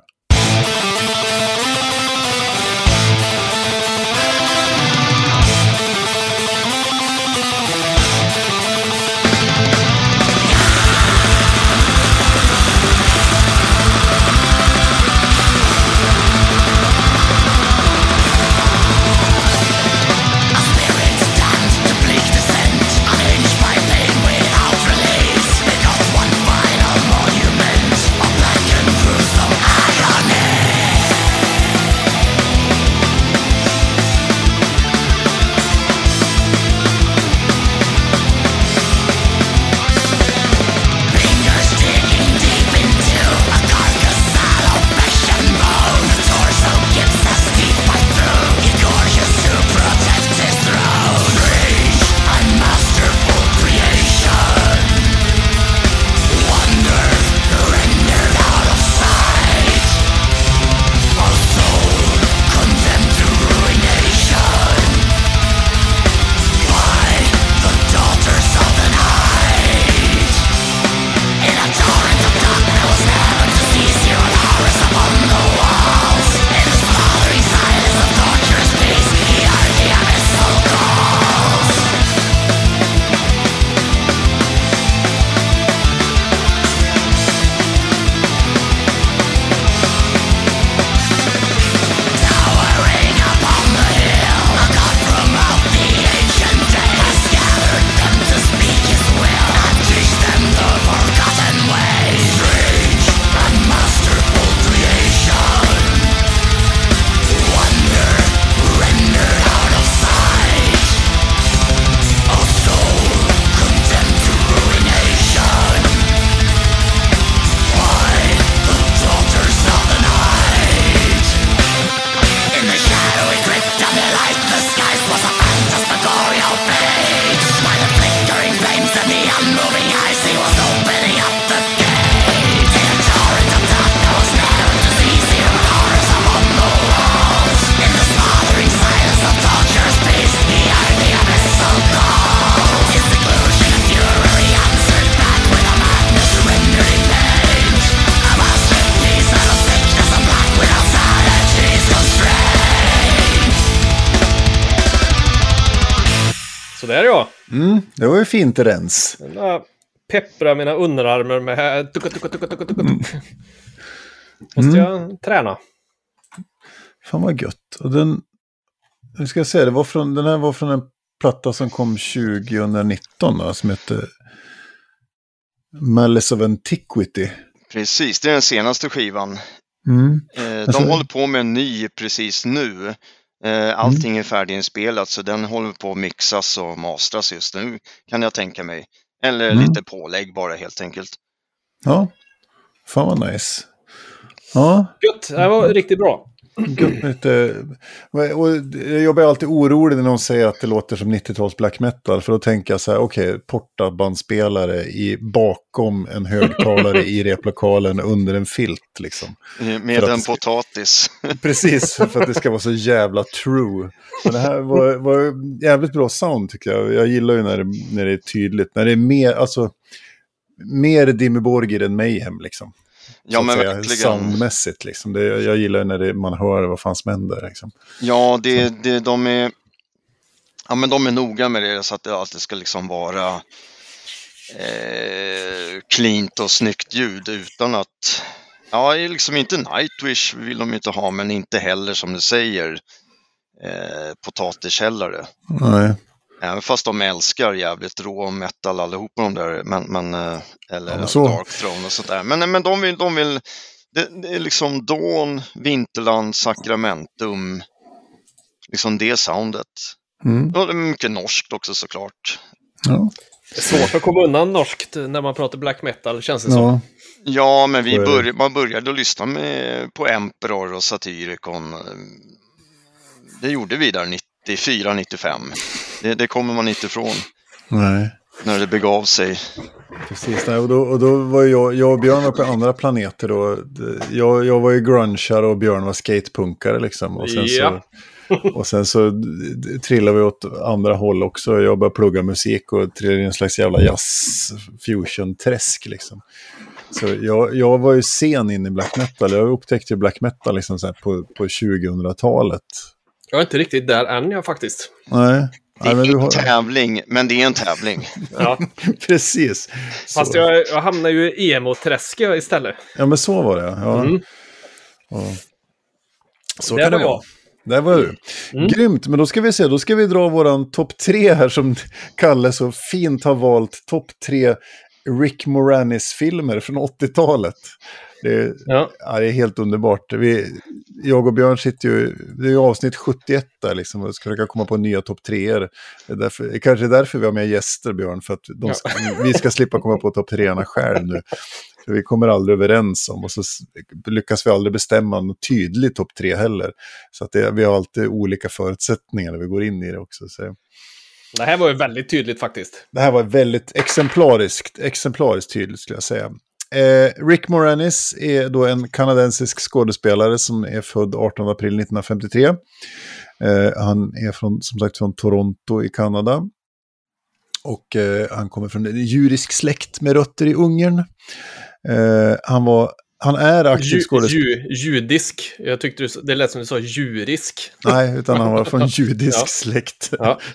Fint rens. Jag pepprar mina underarmar med... Tuka, tuka, tuka, tuka, tuka. Mm. Måste jag träna. Fan vad gött. Och den, nu ska jag säga, det var från, den här var från en platta som kom 2019 då, som heter Malice of Antiquity. Precis, det är den senaste skivan. Mm. Eh, Alltså- De håller på med en ny precis nu. Eh, Allting är färdiginspelat så den håller på att mixas och mastras just nu kan jag tänka mig. Eller Mm. lite pålägg bara helt enkelt. Ja, fan vad nice. Ja, Gött, det här var riktigt bra. Gött. Och jag blir alltid orolig när någon säger att det låter som 90-tals black metal. För då tänker jag så här, okej, portabandspelare i, bakom en högtalare i replokalen under en filt liksom. Eh, Med en ska- potatis. <laughs> Precis, för att det ska vara så jävla true. Men det här var, var jävligt bra sound tycker jag. Jag gillar ju när det, när det är tydligt. När det är mer, alltså, mer Dimmy Borgir än Mayhem liksom. Ja men säga, verkligen. Soundmässigt liksom. Det, jag gillar när det, man hör vad fan som händer liksom. Ja, det, det, de, är, ja men de är noga med det så att det alltid ska liksom vara eh, cleant och snyggt ljud utan att Ja, liksom inte Nightwish vill de inte ha, men inte heller som du säger eh, potatiskällare. Nej. Även fast de älskar jävligt rå metal allihopa de där, men, men, eh, eller Ja, men så- Dark Throne och sånt där. Men, men de vill, de vill det, det är liksom Dawn, Vinterland, Sacramentum, liksom det soundet. Mm. Och det är mycket norskt också såklart. Ja. Det är svårt att komma undan norskt när man pratar black metal, känns det som. ja. Ja, men vi började, man började lyssna med, på Emperor och Satyricon. Det gjorde vi där 94, 95. Det, det kommer man inte ifrån Nej. när det begav sig. Precis, och, då, och då var jag, jag och Björn var på andra planeter då. Jag, jag var ju grungeare och Björn var skatepunkare liksom. Och sen Ja. så, <laughs> och sen så trillade vi åt andra håll också. Jag började plugga musik och trillade i en slags jävla jazz-fusion-träsk liksom. Så jag, jag var ju sen in i black metal. Jag upptäckte ju black metal liksom så här på, på 2000-talet. Jag är inte riktigt där än jag faktiskt. Nej, Det nej är du ingen har... tävling, men det är en tävling. <laughs> Ja. Precis. Fast Så. jag, jag hamnar ju i emo-träsket istället. Ja, men så var det. Ja. Mm. Och... Så Där kan det var vara. Där var du. Mm. Grymt, men då ska vi se, då ska vi dra våran topp tre här som Kalle så fint har valt. Topp tre Rick Moranis-filmer från 80-talet. Det, är- Ja. ja, det är helt underbart. Vi, jag och Björn sitter ju, det är ju avsnitt 71 där liksom, och ska försöka komma på nya topp treor. Det är därför, kanske därför vi har med gäster, Björn, för att de ska, vi ska slippa komma på topp treorna själv nu. För vi kommer aldrig överens om och så lyckas vi aldrig bestämma en tydlig topp tre heller. Så att det, vi har alltid olika förutsättningar när vi går in i det också. Så. Det här var ju väldigt tydligt faktiskt. Det här var väldigt exemplariskt, exemplariskt tydligt skulle jag säga. Eh, Rick Moranis är då en kanadensisk skådespelare som är född 18 april 1953. Eh, han är från, som sagt från Toronto i Kanada. Och eh, han kommer från en judisk släkt med rötter i Ungern. Eh, han, var, han är aktiv skådespelare. ju, judisk. Jag tyckte du, det lät som du sa djurisk. <laughs> Nej, utan han var från <laughs> judisk Ja. släkt. Ja. <laughs>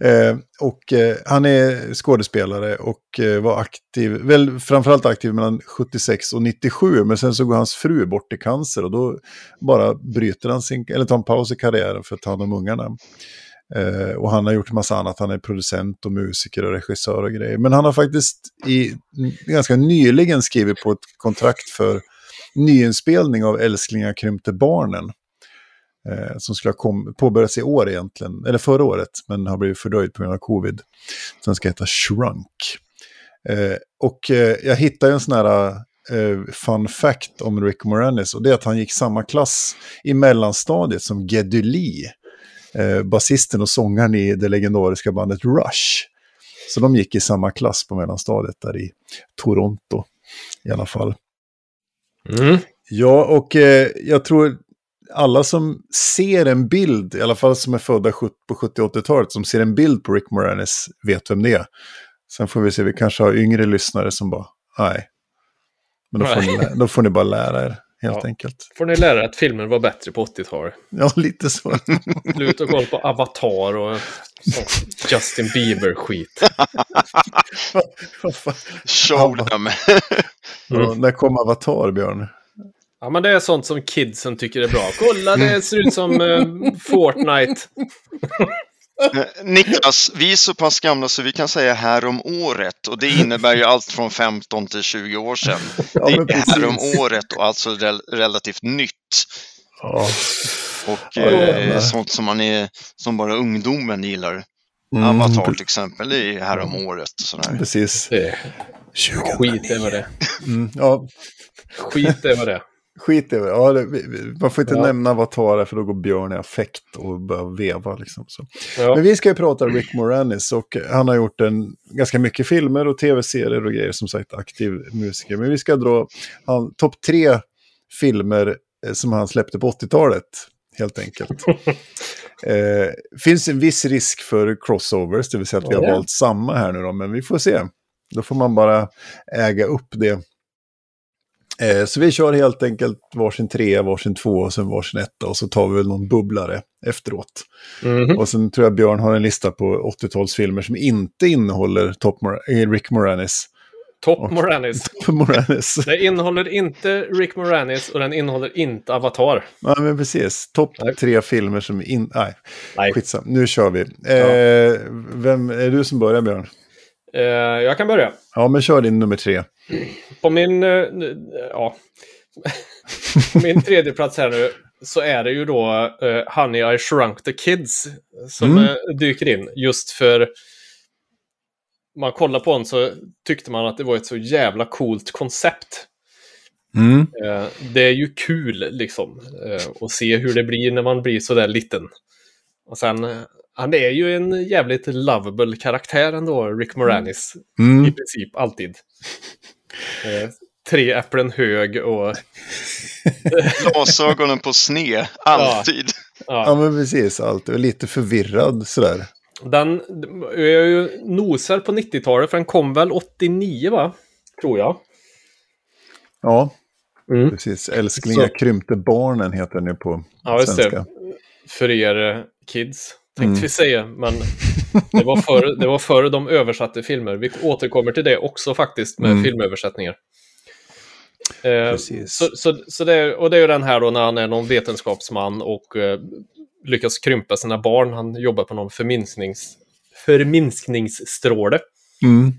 Eh, och eh, han är skådespelare och eh, var aktiv, väl framförallt aktiv mellan 76 och 97, men sen så går hans fru bort i cancer och då bara bryter han sin, eller tar en paus i karriären för att ta hand om ungarna. Eh, och han har gjort massa annat, han är producent och musiker och regissör och grejer. Men han har faktiskt i, ganska nyligen skrivit på ett kontrakt för nyinspelning av Älsklingar krympte barnen eh, som skulle ha kom, påbörjats i år egentligen, eller förra året, men har blivit fördröjd på grund av covid. Den ska heta Shrunk. Eh, och eh, jag hittade en sån här eh, fun fact om Rick Moranis, och det är att han gick samma klass i mellanstadiet som Geddy Lee, eh, basisten och sångaren i det legendariska bandet Rush. Så de gick i samma klass på mellanstadiet där i Toronto i alla fall. Mm. Ja, och eh, jag tror alla som ser en bild, i alla fall som är födda 70 på 70-80-talet, som ser en bild på Rick Moranis vet vem det är. Sen får vi se, vi kanske har yngre lyssnare som bara, nej. Men då får, ni, då får ni bara lära er, helt Ja. enkelt. Får ni lära er att filmer var bättre på 80-talet. Ja, lite så. <laughs> Sluta kolla på Avatar och Justin Bieber-skit. Show them. ja, när kom Avatar, Björn? Ja, men det är sånt som kidsen tycker är bra. Kolla, det ser ut som eh, Fortnite. Eh, Niklas, vi är så pass gamla så vi kan säga här om året och det innebär ju allt från 15 till 20 år sedan. <laughs> Ja, Det är här om precis. året och alltså rel relativt nytt. Ja. Och Ja, eh, sånt som, man är, som bara ungdomen gillar. Mm, Avatar till exempel, det är här om året. och Sådär. Precis. Det är 20. skit är vad det. Mm, ja, Skit är vad det. Skit i det. Ja, det. Man får inte Ja. nämna Avatar för då går Björn i affekt och börjar veva. Liksom, så. Ja. Men vi ska ju prata Rick Moranis och han har gjort en, ganska mycket filmer och tv-serier och grejer, som sagt aktiv musiker. Men vi ska dra topp tre filmer eh, som han släppte på 80-talet, helt enkelt. <laughs> eh, finns en viss risk för crossovers, det vill säga att vi har valt samma här nu då, men vi får se. Då får man bara äga upp det. Eh, så vi kör helt enkelt varsin trea, varsin två och sen varsin etta och så tar vi väl någon bubblare efteråt. Mhm. Och sen tror jag Björn har en lista på 80-talsfilmer som inte innehåller Top Mor- eh, Rick Moranis. Top Moranis. <laughs> Moranis. <laughs> Det innehåller inte Rick Moranis och den innehåller inte Avatar. Ja, men precis. Topp Nej. tre filmer som in... Nej, Nej. skitsam. Nu kör vi. Eh, vem är du som börjar, Björn? Eh, jag kan börja. Ja, men kör din nummer tre. På min, eh, ja, på min tredje plats här nu så är det ju då eh, Honey I Shrunk the Kids som Mm. eh, dyker in. Just för man kollar på den så tyckte man att det var ett så jävla coolt koncept. Mm. Eh, det är ju kul liksom eh, att se hur det blir när man blir så där liten. Och sen, han är ju en jävligt lovable karaktär ändå, Rick Moranis. I Mm. princip alltid. <laughs> Eh, tre äpplen hög och... <laughs> Glasögonen på sne, alltid. Ja, Ja, men precis. Allt. Jag är lite förvirrad sådär. den jag är ju nosar på 90-talet, för den kom väl 89 va? Tror jag. Ja, Mm. precis. Älsklingar Så- krympte barnen heter den ju på Ja, svenska. För er eh, kids, tänkte Mm. vi säga. Men det var, förr, det var förr de översatte filmer. Vi återkommer till det också faktiskt med Mm. filmöversättningar. Eh, så, så, så det är, och det är ju den här då när han är någon vetenskapsman och eh, lyckas krympa sina barn. Han jobbar på någon förminsknings, förminskningsstråle. Mm.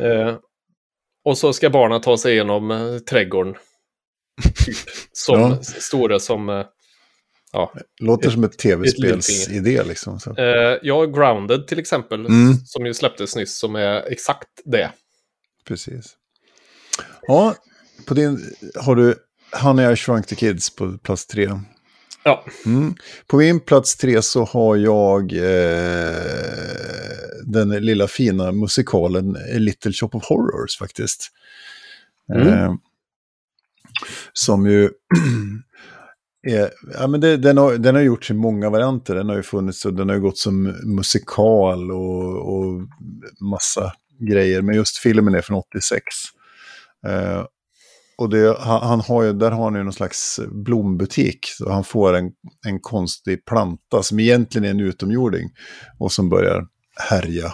Eh, och så ska barnen ta sig igenom eh, trädgården. Typ. Som Ja. stora som... Ja. Låter som ett tv-spelsidé liksom. Så. Eh, ja, Grounded till exempel, Mm. som ju släpptes nyss, som är exakt det. Precis. Ja, på din har du Honey I Shrunk the Kids på plats tre. Ja, Mm. På min plats tre så har jag eh, den lilla fina musikalen Little Shop of Horrors faktiskt. Mm. Eh, som ju <clears throat> är, ja, men det, den, har, den har gjorts i många varianter. Den har ju funnits och den har ju gått som musikal och, och massa grejer. Men just filmen är från 86. Eh, och det, han, han har ju, där har han ju någon slags blombutik. Så han får en, en konstig planta som egentligen är en utomjording. Och som börjar härja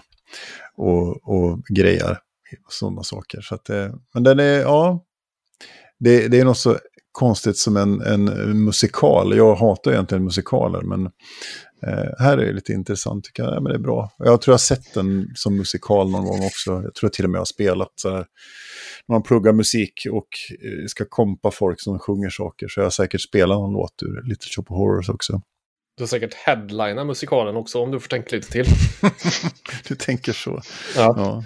och, och grejar. Och sådana saker. Så att det, men den är, ja. Det, det är något så konstigt som en, en musikal. Jag hatar egentligen musikaler. Men eh, här är det lite intressant tycker jag. Ja, men det är bra. Jag tror jag har sett den som musikal någon gång också. Jag tror jag till och med har spelat så här när man pluggar musik och eh, ska kompa folk som sjunger saker så jag har säkert spelat någon låt ur Little Shop of Horrors också. du har säkert headlina musikalen också om du får tänka lite till. <laughs> Du tänker så. Ja. Ja,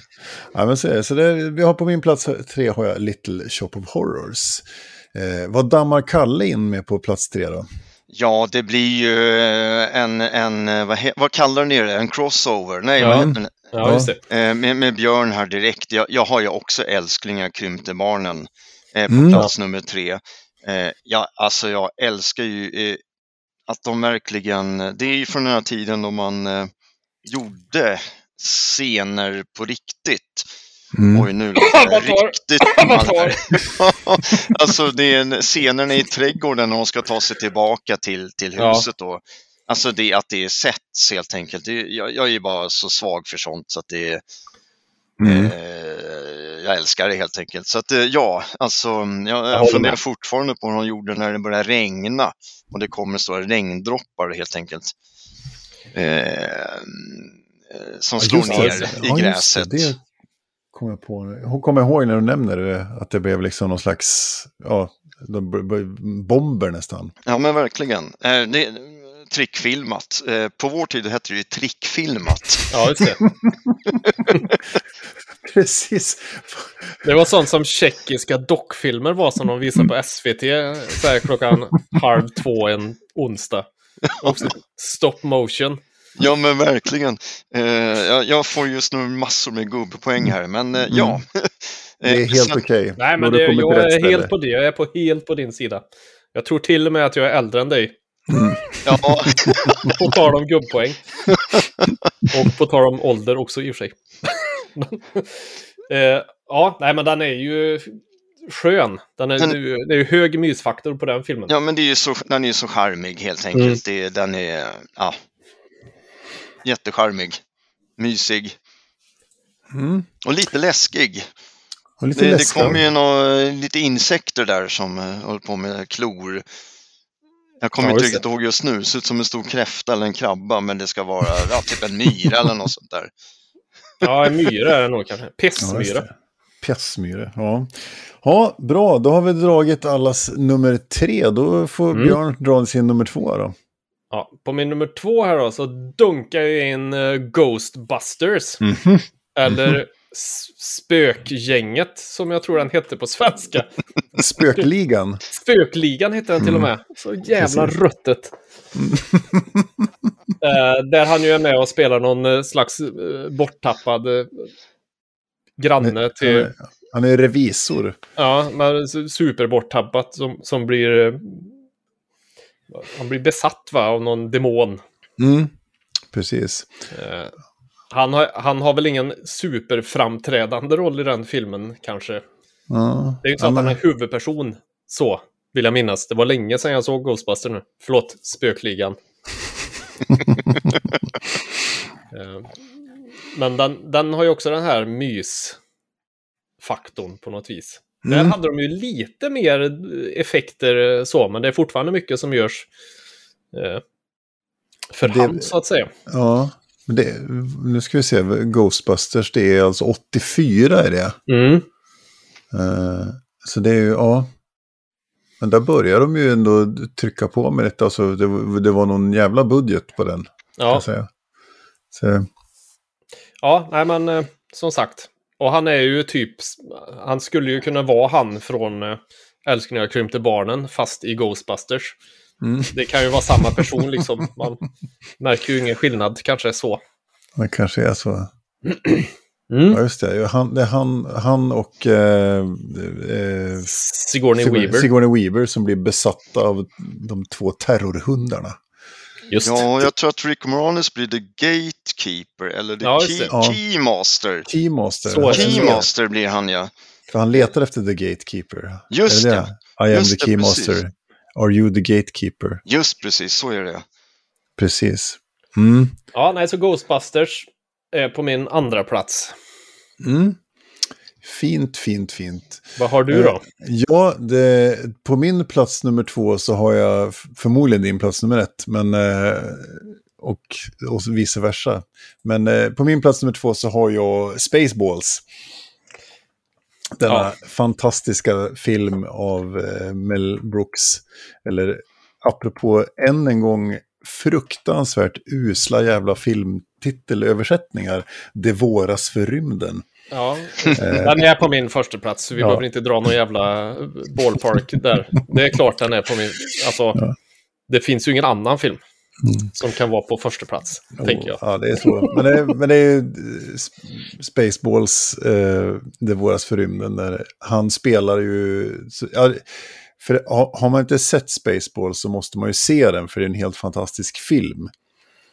ja men så, så det, vi har på min plats tre har jag Little Shop of Horrors. Eh, vad dammar Kalle in med på plats tre då? Ja, det blir ju eh, en, en eh, vad, he, vad kallar ni det? En crossover? Nej, Ja. det? Ja, just det. Eh, med, med Björn här direkt. Jag, jag har ju också Älsklingar krympte barnen eh, på Mm. plats nummer tre. Eh, ja, alltså jag älskar ju eh, att de verkligen, det är ju från den här tiden då man eh, gjorde scener på riktigt. Mm. Oj, nu låter det <laughs> riktigt. <laughs> <laughs> Alltså det är en, scenerna i trädgården när de ska ta sig tillbaka till, till Ja. huset då. Alltså det att det är sätts helt enkelt. Det, jag, jag är bara så svag för sånt så att det Mm. eh, jag älskar det helt enkelt. Så att eh, ja, alltså jag, jag funderar med. fortfarande på vad de gjorde när det började regna och det kommer stora regndroppar helt enkelt. Eh, eh, som Ja, slår det. ner Ja, i det. gräset. Det kom jag på. Hon kommer ihåg när du nämner det, att det blev liksom någon slags ja, bomber nästan. Ja men verkligen. Eh, det är trickfilmat. Eh, på vår tid hette det ju trickfilmat. Ja, just det. <laughs> Precis. Det var sånt som tjeckiska dockfilmer var som de visade på SVT så här klockan halv två en onsdag. <laughs> Också stop motion. Ja men verkligen. Eh, jag, jag får just nu massor med gubbpoäng här men eh, ja. <laughs> Det är Eh, helt okej. Nej, Då men det, jag är helt på det. Jag är på, helt på din sida. Jag tror till och med att jag är äldre än dig. Ja, <laughs> På tal om gubbpoäng. Och på tal om ålder också i och för sig. <laughs> eh, ja, nej men den är ju skön. Den är, Den- det är ju hög mysfaktor på den filmen. ja men det är ju så, den är ju så charmig helt enkelt. Det, den är ja, jättecharmig. Mysig. Mm. Och lite läskig. Och lite Det, det läskig. kom ju nå, lite insekter där som uh, höll på med klor. Jag kommer Ja, inte riktigt ihåg just nu, det ser ut som en stor kräfta eller en krabba men det ska vara ja, typ en myra eller något sånt där. Ja, en myra är det nog kanske. Ja, just Pissmyra. det. Pessmyre, ja. Ja, bra. Då har vi dragit allas nummer tre. Då får Mm. Björn dra sin nummer två då. Ja, på min nummer två här då så dunkar jag in eh, Ghostbusters. Mhm. Eller S- Spökgänget som jag tror den hette på svenska. Spökligan. Spökligan hette den till och med. Så jävla Precis. ruttet. <laughs> Eh, där han ju är med och spelar någon eh, slags eh, borttappad eh, granne till... Han är revisor. Ja, men su- superborttappat som, som blir... Han blir besatt va, av någon demon. Mm. Precis. Eh, han, har, han har väl ingen superframträdande roll i den filmen kanske. Ja. Det är ju inte så Ja, att han men- är huvudperson så, vill jag minnas. Det var länge sedan jag såg Ghostbuster nu. Förlåt, Spökligan. <laughs> Eh, Men den, den har ju också den här mysfaktorn på något vis. Där Mm. hade de ju lite mer effekter eh, så, men det är fortfarande mycket som görs eh, för Det- hand så att säga. Ja, det, nu ska vi se. Ghostbusters, det är alltså 84 är det. Mm. Eh, så det är ju, ja. Men där börjar de ju ändå trycka på med detta. Alltså, det, det var någon jävla budget på den, kan Ja. Så, ja nej men eh, som sagt. Och han är ju typ, han skulle ju kunna vara han från eh, Älskling jag krympte barnen, fast i Ghostbusters. mm, Det kan ju vara samma person liksom. Man märker ju ingen skillnad, kanske så. det kanske är så. <clears throat> Mm. Ja, just det. Han, det han, han och eh, eh, Sigourney Sigourney, Weaver. Sigourney Weaver som blir besatta av de två terrorhundarna. Just. Ja, jag tror att Rick Moranis blir the gatekeeper eller the Ja, key, det. Ja. keymaster. Keymaster. Så det. Keymaster blir han ja. För han letar efter the gatekeeper. Just Är det. I am Just the det, keymaster. precis. Are you the gatekeeper? Just precis, så är det. Precis. Mm. Ja, nej, så Ghostbusters är på min andra plats. Mm. Fint, fint, fint. Vad har du då? Ja, det, på min plats nummer två så har jag förmodligen din plats nummer ett. Men, eh, och, och vice versa. Men eh, på min plats nummer två så har jag Spaceballs. Denna Ja. fantastiska film av eh, Mel Brooks. Eller apropå än en gång fruktansvärt usla jävla filmtitelöversättningar. Det våras för rymden. Ja, den är på min första plats. Vi Ja. behöver inte dra någon jävla ballpark där. Det är klart den är på min... Alltså, det finns ju ingen annan film som kan vara på första plats, tänker jag. Ja, det är så. Men det, men det är ju eh, Sp- Spaceballs, eh, Det våras för rymden, där han spelar ju... Så, ja, för har har man inte sett Spaceballs så måste man ju se den, för det är en helt fantastisk film.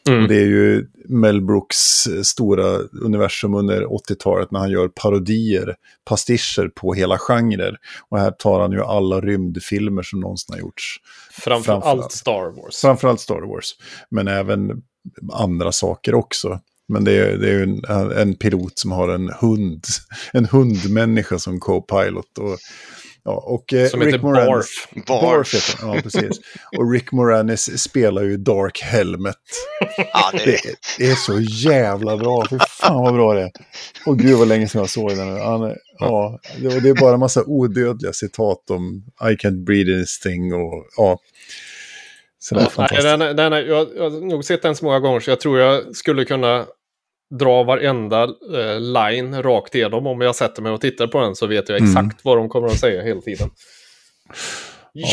Mm. Det är ju Mel Brooks eh, stora universum under 80-talet när han gör parodier, pastischer på hela genrer. Och här tar han ju alla rymdfilmer som någonsin har gjorts. Framför Framförallt. allt Star Wars. Framförallt Star Wars, men även andra saker också. Men det är, det är ju en, en pilot som har en hund, en hundmänniska som co-pilot. Och, ja, och, eh, Som heter Rick Moranis- Barf. Barf Barf. heter han, ja precis. Och Rick Moranis spelar ju Dark Helmet. Ja, det, Det, det är så jävla bra, för fan vad bra det är. Och gud vad länge sedan jag såg den. Han är, ja, det, det är bara en massa odödliga citat om I can't breathe in this thing och ja. Så är fantastiskt. den, är- den är, jag, jag har nog sett den så många gånger så jag tror jag skulle kunna dra varenda eh, line rakt igenom. Om jag sätter mig och tittar på den så vet jag exakt Mm. vad de kommer att säga hela tiden.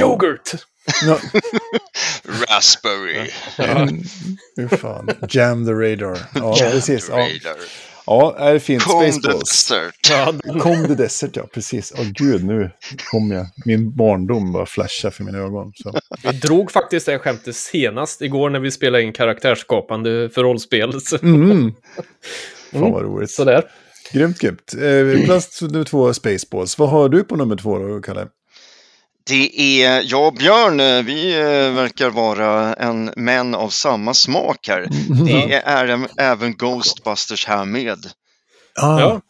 Yoghurt! Ja, <laughs> Raspberry. mm, hur fan. Jam the radar. Ja, precis. Ja, Radar. ja det är fint. Comb the Spaceballs. desert. Ja, Kom the desert, ja precis. Åh gud, nu kom jag. Min barndom bara flashar för mina ögon. Så. vi drog faktiskt det skämtet senast igår när vi spelade in karaktärsskapande för rollspel. Så, Mm. <laughs> Fan vad roligt. Sådär. Grymt, grymt. Eh, plats nummer två, Spaceballs. Vad har du på nummer två då, Kalle? Det är, jag och Björn, eh, vi eh, verkar vara en män av samma smak här. Det är även- Ghostbusters här med. Ah, Ja.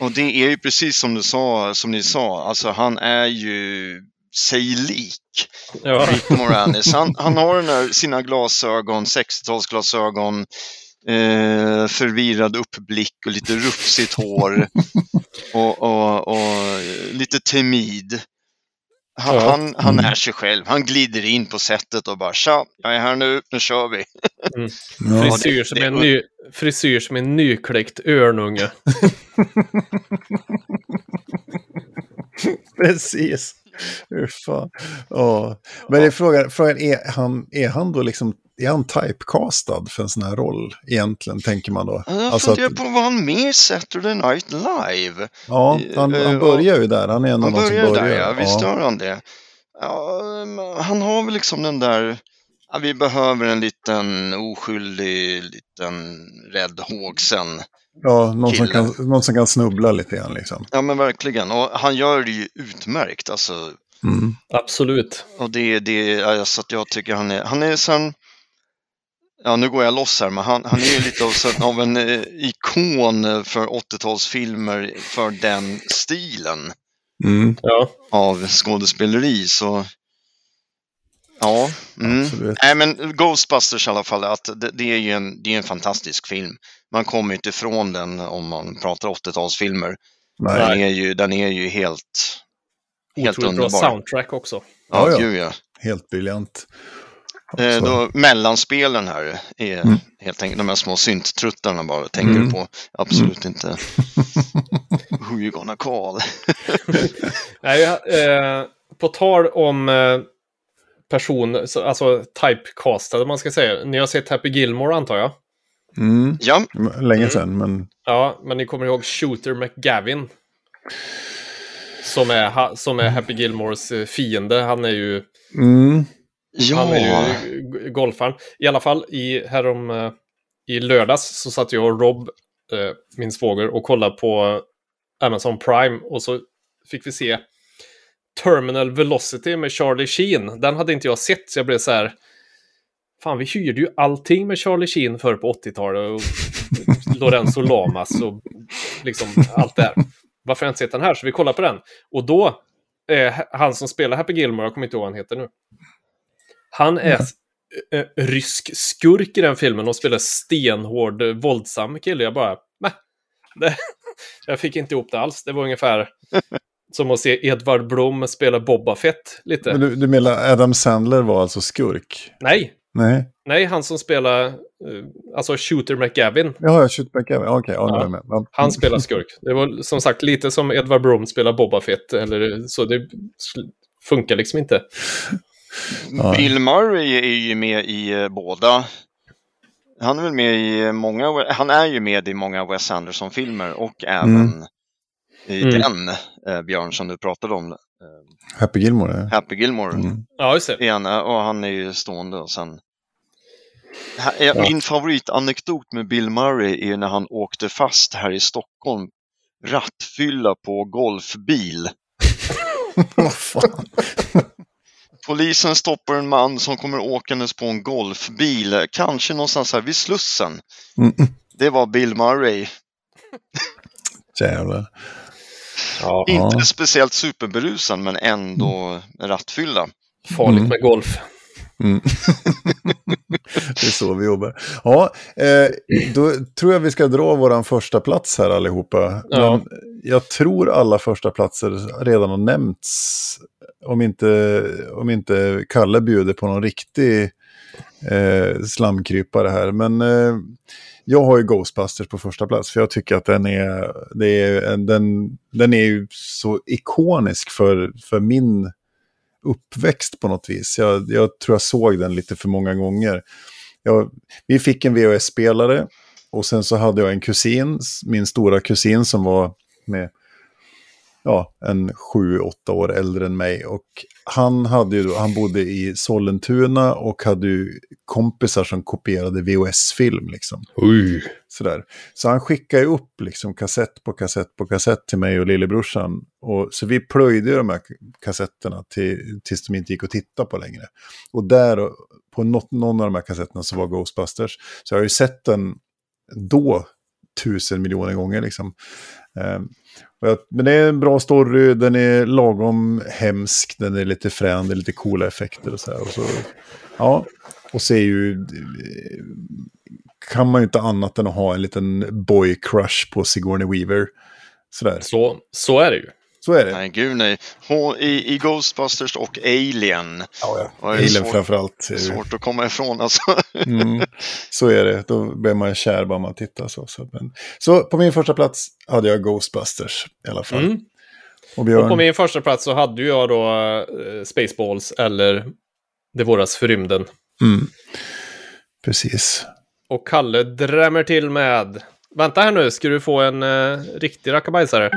Och det är ju precis som du sa, som ni sa, alltså han är ju sig lik. Ja. Rick Moranis. Han, han har den där, sina glasögon, 60-talsglasögon, eh, förvirrad uppblick och lite rufsigt hår <laughs> och, och, och eh, lite timid. Han, Ja. han, han är sig själv. Han glider in på sättet och bara tja, jag är här nu, nu kör vi. ja. Frisyr som, det- en ny, frisyr som en nykläckt örnunge. <laughs> Precis. Hur fan. Ja. Men är frågan, frågan är, han, är han då liksom, är han typecastad för en sån här roll egentligen, tänker man då? Jag Alltså funderar att- på vad han med i Saturday Night Live. Ja, han, Eh, han börjar ju där, han är en av Han de som börjar där, ja. Visst gör han det. Ja, han har väl liksom den där, ja, vi behöver en liten oskyldig, liten rädd hågsen. Ja, någon som, Kille. kan, någon som kan snubbla lite grann liksom. Ja men verkligen, och han gör det ju utmärkt alltså. Mm. Absolut. Och det, det, ja, så att jag tycker han är, han är sen, ja nu går jag loss här, men han, han är ju lite av, av en eh, ikon för 80-talsfilmer för den stilen. Mm. Ja. av skådespeleri så ja. Mm. Absolut. Nej men Ghostbusters i alla fall, att det, det är ju en, det är en fantastisk film. Man kommer ju inte ifrån den om man pratar 80-talsfilmer. Nej. Den är ju, den är ju helt, helt Otroligt bra underbar. soundtrack också. Ja, Ja, ja. gud ja. Helt briljant. Eh, Så. då, mellanspelen här är Mm. helt enkelt de här små synttruttarna bara tänker Mm. på. Absolut inte. <laughs> Who you gonna call? <laughs> Nej, eh, på tal om eh, person, så- alltså typecastade man ska säga. Ni har sett Happy Gilmore antar jag? Mm. Ja, Länge sedan, men Ja, men ni kommer ihåg Shooter McGavin? Som är, som är Happy Gilmores eh, fiende. Han är ju, Ja. han är ju golfaren. I alla fall, i, härom, eh, i lördags så satt jag och Rob, eh, min svåger, och kollade på Amazon Prime. Och så fick vi se Terminal Velocity med Charlie Sheen. Den hade inte jag sett, så jag blev så här... Fan, vi hyrde ju allting med Charlie Sheen förr på 80-talet. Och <laughs> Lorenzo Lamas och liksom allt det här. Varför har jag inte sett den här? Så vi kollar på den. Och då, eh, han som spelar Happy Gilmore, jag kommer inte ihåg vad han heter nu. Han är eh, rysk skurk i den filmen och spelar stenhård, eh, våldsam kille. Jag bara, nej. <laughs> Jag fick inte ihop det alls. Det var ungefär <laughs> som att se Edvard Blom spela Boba Fett lite. Men du, du menar Adam Sandler var alltså skurk? Nej, Nej, nej, han som spelar, eh, alltså Shooter McGavin. jaha, skjuter back Okej, okay, ja, Ja. Han spelar skurk. Det var som sagt lite som Edvard Blom spelar Boba Fett. Eller, så det funkar liksom inte. Ja. Bill Murray är ju med i eh, båda. Han är väl med i många, han är ju med i många Wes Anderson-filmer och även Mm. i Mm. den, eh, Björn, som du pratade om. Eh, Happy Gilmore? eh? Happy Gilmore Mm. Ja, just det. han, eh, och han är ju stående och sen Här är- Min favoritanekdot med Bill Murray är när han åkte fast här i Stockholm. Rattfylla på golfbil. <laughs> Vad fan. Polisen stoppar en man som kommer åkandes på en golfbil, kanske någonstans här vid Slussen. Mm. Det var Bill Murray. Jävlar. Ja, Inte Ja. speciellt superberusad men ändå rattfylla. farligt Mm. med golf. Mm. <laughs> det är så vi jobbar. Ja, eh, då tror jag vi ska dra våran första plats här allihopa. Ja. Men jag tror alla första platser redan har nämnts. Om inte, om inte Kalle bjuder på någon riktig eh, slamkrypare här. Men eh, jag har ju Ghostbusters på första plats. För jag tycker att den är, det är, den, den är ju så ikonisk för, för min uppväxt på något vis. Jag, jag tror jag såg den lite för många gånger. Jag, vi fick en VHS-spelare och sen så hade jag en kusin, min stora kusin som var med ja, en sju, åtta år äldre än mig. Och han, hade ju då, han bodde i Sollentuna och hade ju kompisar som kopierade VHS-film. Liksom. Oj. Sådär. Så han skickade upp liksom kassett på kassett på kassett till mig och lillebrorsan. Och, så vi plöjde de här kassetterna till, tills de inte gick att titta på längre. Och där, på något, någon av de här kassetterna så var Ghostbusters. Så jag har ju sett den då tusen miljoner gånger liksom. Ehm, men det är en bra story, den är lagom hemsk, den är lite frän, det är lite coola effekter och så här. Och så, ja, och så är ju kan man ju inte annat än att ha en liten boy crush på Sigourney Weaver. Sådär. Så, så är det ju. Så är det. Nej, gud nej. I, I Ghostbusters och Alien. Ja, ja. Ja, det är Alien svårt- framförallt. Svårt att komma ifrån alltså. Mm, så är det. Då blir man kär bara man tittar så. Så, men, så på min första plats hade jag Ghostbusters i alla fall. Mm. Och Björn, Och på min första plats så hade jag då eh, Spaceballs eller Det våras för rymden. mm, precis. Och Kalle drämmer till med... Vänta här nu, ska du få en eh, riktig rackabajsare?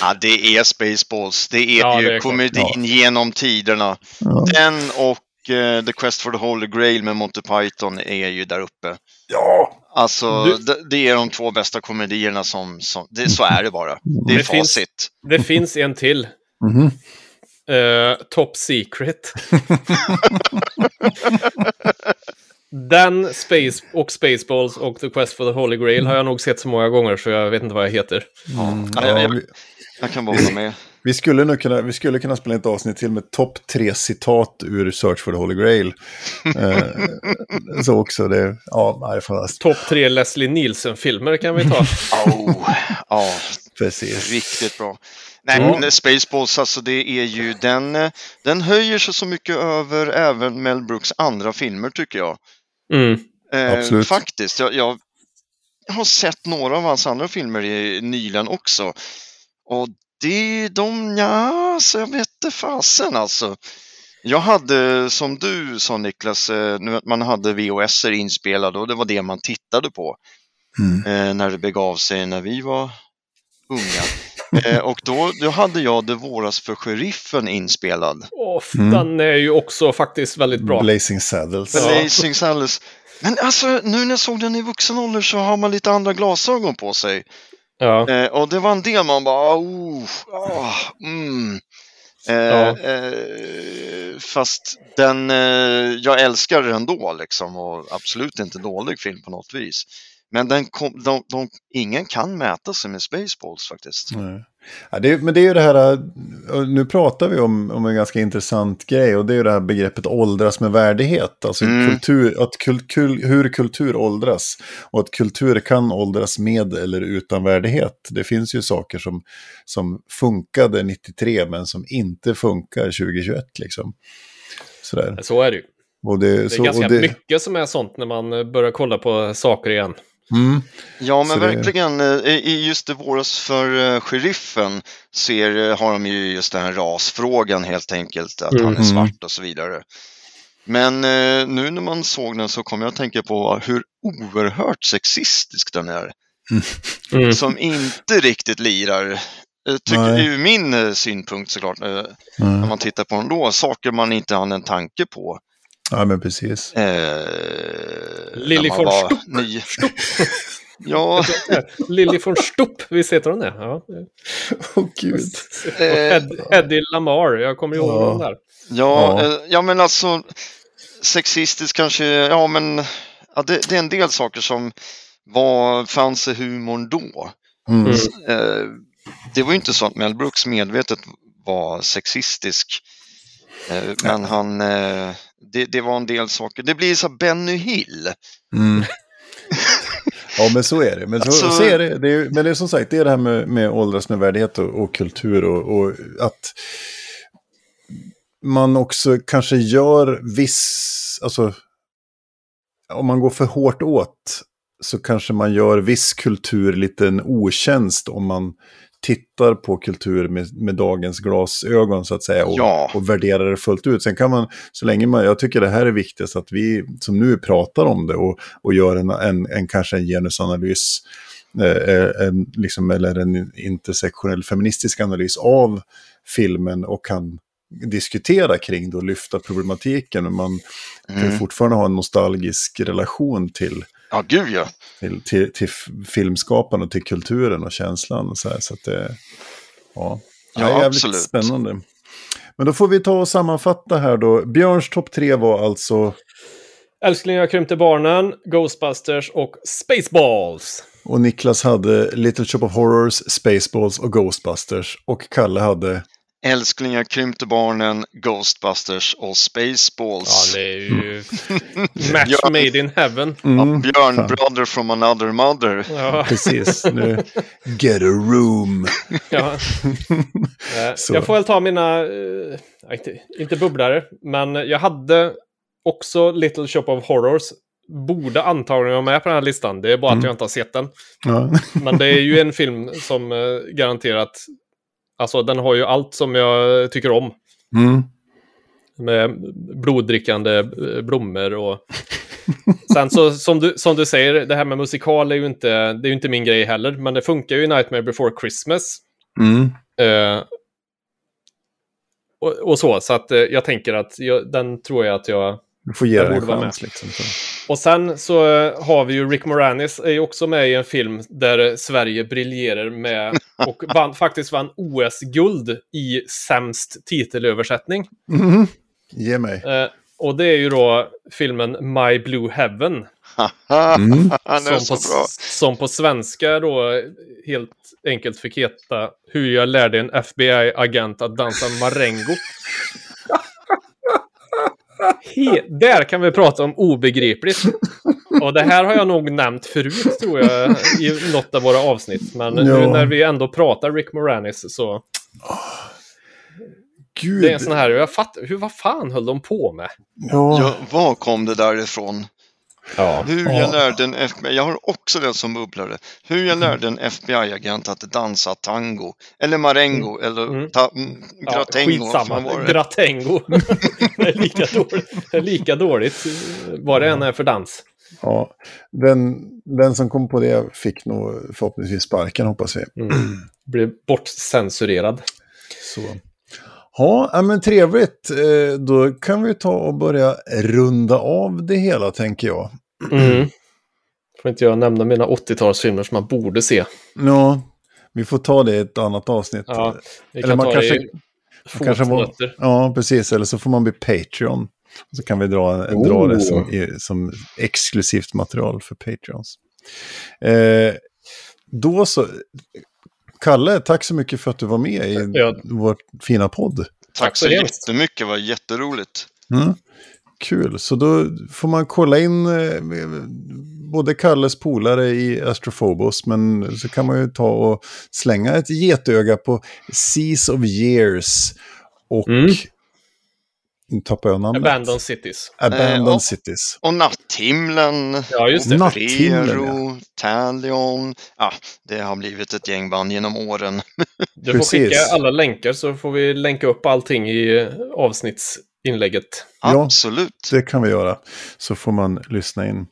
Ja, det är Spaceballs. Det är Ja, ju det är klart. komedin genom tiderna. Ja. Den och eh, The Quest for the Holy Grail med Monty Python är ju där uppe. ja. Alltså, Du- det, det är de två bästa komedierna som... som det, så är det bara. Det är Det finns- facit. Det finns en till. Mhm. Eh, top Secret. <laughs> Den Space och Spaceballs och The Quest for the Holy Grail har jag nog sett så många gånger så jag vet inte vad jag heter. Mm, Ja, ja, jag- vi, Jag kan bara hålla med. vi, skulle nog kunna, vi skulle kunna spela ett avsnitt till med topp tre citat ur Search for the Holy Grail. <laughs> eh, så också, det, ja, nej, det. Topp tre Leslie Nielsen-filmer kan vi ta. <laughs> Oh, ja, Precis. riktigt bra. Nej, Ja. men Spaceballs, alltså det är ju den, eh, den höjer sig så mycket över även Mel Brooks andra filmer tycker jag. Mm. Eh. Faktiskt, jag, jag har sett några av hans andra filmer i, nyligen också. Och det, de, ja, så jag vet inte fasen alltså. Jag hade, som du sa Niklas, eh, nu att man hade VHS inspelade och det var det man tittade på Mm. eh, när det begav sig när vi var unga. Eh, och då, då hade jag Det våras för sheriffen inspelad. Och Mm. Den är ju också faktiskt väldigt bra. Blazing Saddles. Blazing Saddles. Men alltså, nu när jag såg den i vuxen ålder så har man lite andra glasögon på sig. Ja. Eh, och det var en del man bara, oh, ah, mm. Eh, Ja. eh, fast den, eh, jag älskar den ändå liksom och absolut inte dålig film på något vis. Men den kom, de, de, ingen kan mäta sig med Spaceballs faktiskt. Nej. Ja, det, men det är ju det här, äh, nu pratar vi om, om en ganska intressant grej och det är ju det här begreppet åldras med värdighet. Alltså Mm. kultur, att kul, kul, hur kultur åldras och att kultur kan åldras med eller utan värdighet. Det finns ju saker som, som funkade 93 men som inte funkar 2021 liksom. Sådär. Så är det ju. Och det, Det är så, ganska och det, mycket som är sånt när man börjar kolla på saker igen. Mm, Ja, men Så det- verkligen. eh, I just det våras för eh, sheriffen ser, eh, har de ju just den här rasfrågan helt enkelt, att Mm. han är svart och så vidare. Men nu när man såg den så kom jag att tänka på hur oerhört sexistisk den är. <laughs> Mm. Som inte riktigt lirar. Tycker, Nej. ur min synpunkt såklart, eh, när mm, man tittar på den då, saker man inte hann en tanke på. Ja, men precis. Eh, man von Stupp. nio. <laughs> Ja, Lily von Stupp, visst heter hon det? Ja. Åh gud. Och Ed, Eddie Lamar, jag kommer ihåg Ja. där. ja, Ja. eh, ja men alltså sexistiskt kanske, ja men ja, det, det är en del saker som var, fanns i humorn då. Mm. Mm. Eh, det var ju inte så att Mel Brooks medvetet var sexistisk. Eh, men han, eh, det, det var en del saker. Det blir så Benny Hill. Mm. <laughs> Ja, men så är det. Men så, Alltså- så är det. det är, men det är som sagt, det är det här med, med åldras med värdighet och, och kultur och, och att man också kanske gör viss, alltså om man går för hårt åt så kanske man gör viss kultur lite en otjänst om man tittar på kultur med, med dagens glasögon så att säga och, Ja. och värderar det fullt ut. Sen kan man, så länge man, jag tycker det här är viktigast att vi som nu pratar om det och, och gör en, en, en kanske en genusanalys eh, en, liksom, eller en intersektionell feministisk analys av filmen och kan diskutera kring det och lyfta problematiken. Men man kan Mm. fortfarande ha en nostalgisk relation till, Ja, gud ja. till, till, till f- filmskaparna och till kulturen och känslan. Och så här, så att det, ja, Ja, det är jävligt absolut. spännande. Men då får vi ta och sammanfatta här då. Björns topp tre var alltså, Älsklingar krympte barnen, Ghostbusters och Spaceballs. och Niklas hade Little Shop of Horrors, Spaceballs och Ghostbusters. Och Kalle hade, Älsklingar krympte barnen, Ghostbusters och Ja, Spaceballs. det är ju <laughs> match Ja. made in heaven. Ja, mm, Björn, fan. brother from another mother. Ja, precis, nu, <laughs> get a room. ja. <laughs> Eh. Jag får väl ta mina, eh, inte, inte bubblare, men jag hade också Little Shop of Horrors. Borde antagligen vara med på den här listan. Det är bara att Mm. jag inte har sett den. Ja. Men det är ju en film som eh, garanterat... Alltså den har ju allt som jag tycker om. Mm. Med bloddrickande eh, blommor och... <laughs> Sen så som du, som du säger, det här med musikal är ju inte, det är inte min grej heller. Men det funkar ju i Nightmare before Christmas. Mm. Eh, och, och så, så att eh, jag tänker att jag, den tror jag att jag... Du får ge Jag en chans. Liksom. Så. Och sen så eh, har vi ju Rick Moranis, är ju också med i en film där eh, Sverige briljerar med <laughs> och vann, faktiskt vann OS-guld i sämst titelöversättning. Mhm. Ge mig. Eh, och det är ju då filmen My Blue Heaven. <laughs> Mm. Är Som på, som på svenska då helt enkelt fick heta Hur jag lärde en FBI-agent att dansa marengo. <laughs> He där kan vi prata om obegripligt. Och det här har jag nog nämnt förut tror jag i något av våra avsnitt. Men nu Ja. när vi ändå pratar Rick Moranis så Gud. det är en sån här, jag fattar, hur, vad fan höll de på med? Ja. Ja, var kom det därifrån? Ja. Hur Ja. jag lärde en FBI, jag har också det som bubblare. Hur jag lärde en FBI-agent att dansa tango. Eller marengo, eller Mm. ta, mm, Ja, gratengo. fan skitsamma. var det? Gratengo. <laughs> det, är lika dåligt, det är lika dåligt vad det än är för dans. Ja, den, den som kom på det fick nog förhoppningsvis sparken hoppas vi. Blir bortcensurerad. Så. Ja, ja, men trevligt. Eh, Då kan vi ta och börja runda av det hela tänker jag. Mm. Får inte jag nämna mina 80-talsfilmer som man borde se. Ja, vi får ta det i ett annat avsnitt. Ja, vi Eller kan man ta kanske- det i man kanske må- fotnötter. Ja, precis. Eller så får man bli Patreon. Så kan vi dra, dra det som, i- som exklusivt material för Patreons. Eh, då så. Kalle, tack så mycket för att du var med i Ja. vår fina podd. Tack så jättemycket, det var jätteroligt. Mm. Kul, så då får man kolla in eh, både Kalles polare i Astrophobos, men så kan man ju ta och slänga ett getöga på Seas of Years och... Mm. Nu tappar jag namnet. Abandoned Cities. Abandoned Eh, ja. Cities. Och Natthimlen, Ja, just det. Natthimlen, Vero, Talion. Ja, det har blivit ett gäng band genom åren. Du får Precis. skicka alla länkar så får vi länka upp allting i eh, avsnittsinlägget. Ja. Absolut. Det kan vi göra. Så får man lyssna in.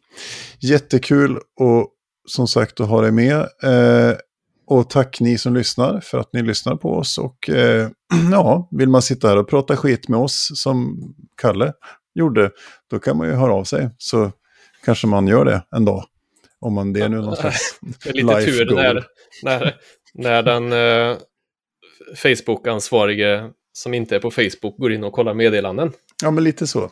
Jättekul och som sagt att ha dig med. Eh, och tack ni som lyssnar för att ni lyssnar på oss. Och eh, <clears throat> ja, vill man sitta här och prata skit med oss som Kalle gjorde, då kan man ju höra av sig. Så kanske man gör det en dag. Om man det är nu någon slags Det <laughs> är lite tur goal. när, när, när den eh, Facebook-ansvarige som inte är på Facebook går in och kollar meddelanden. Ja, men lite så.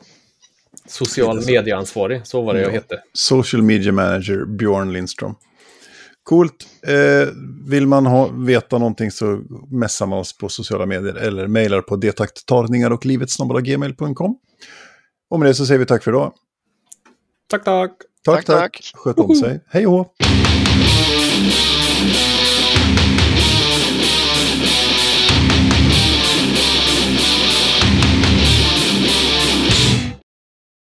Social Lite så. medieansvarig, så var det jag Ja. hette. Social Media Manager Björn Lindström. Coolt. Eh, vill man ha, veta någonting så messar man oss på sociala medier eller mejlar på detakttagningar och livet.gmail.com. Och med det så säger vi tack för idag. Tack, tack! Tack, Tack, tack. Sköt om sig. Hej hå!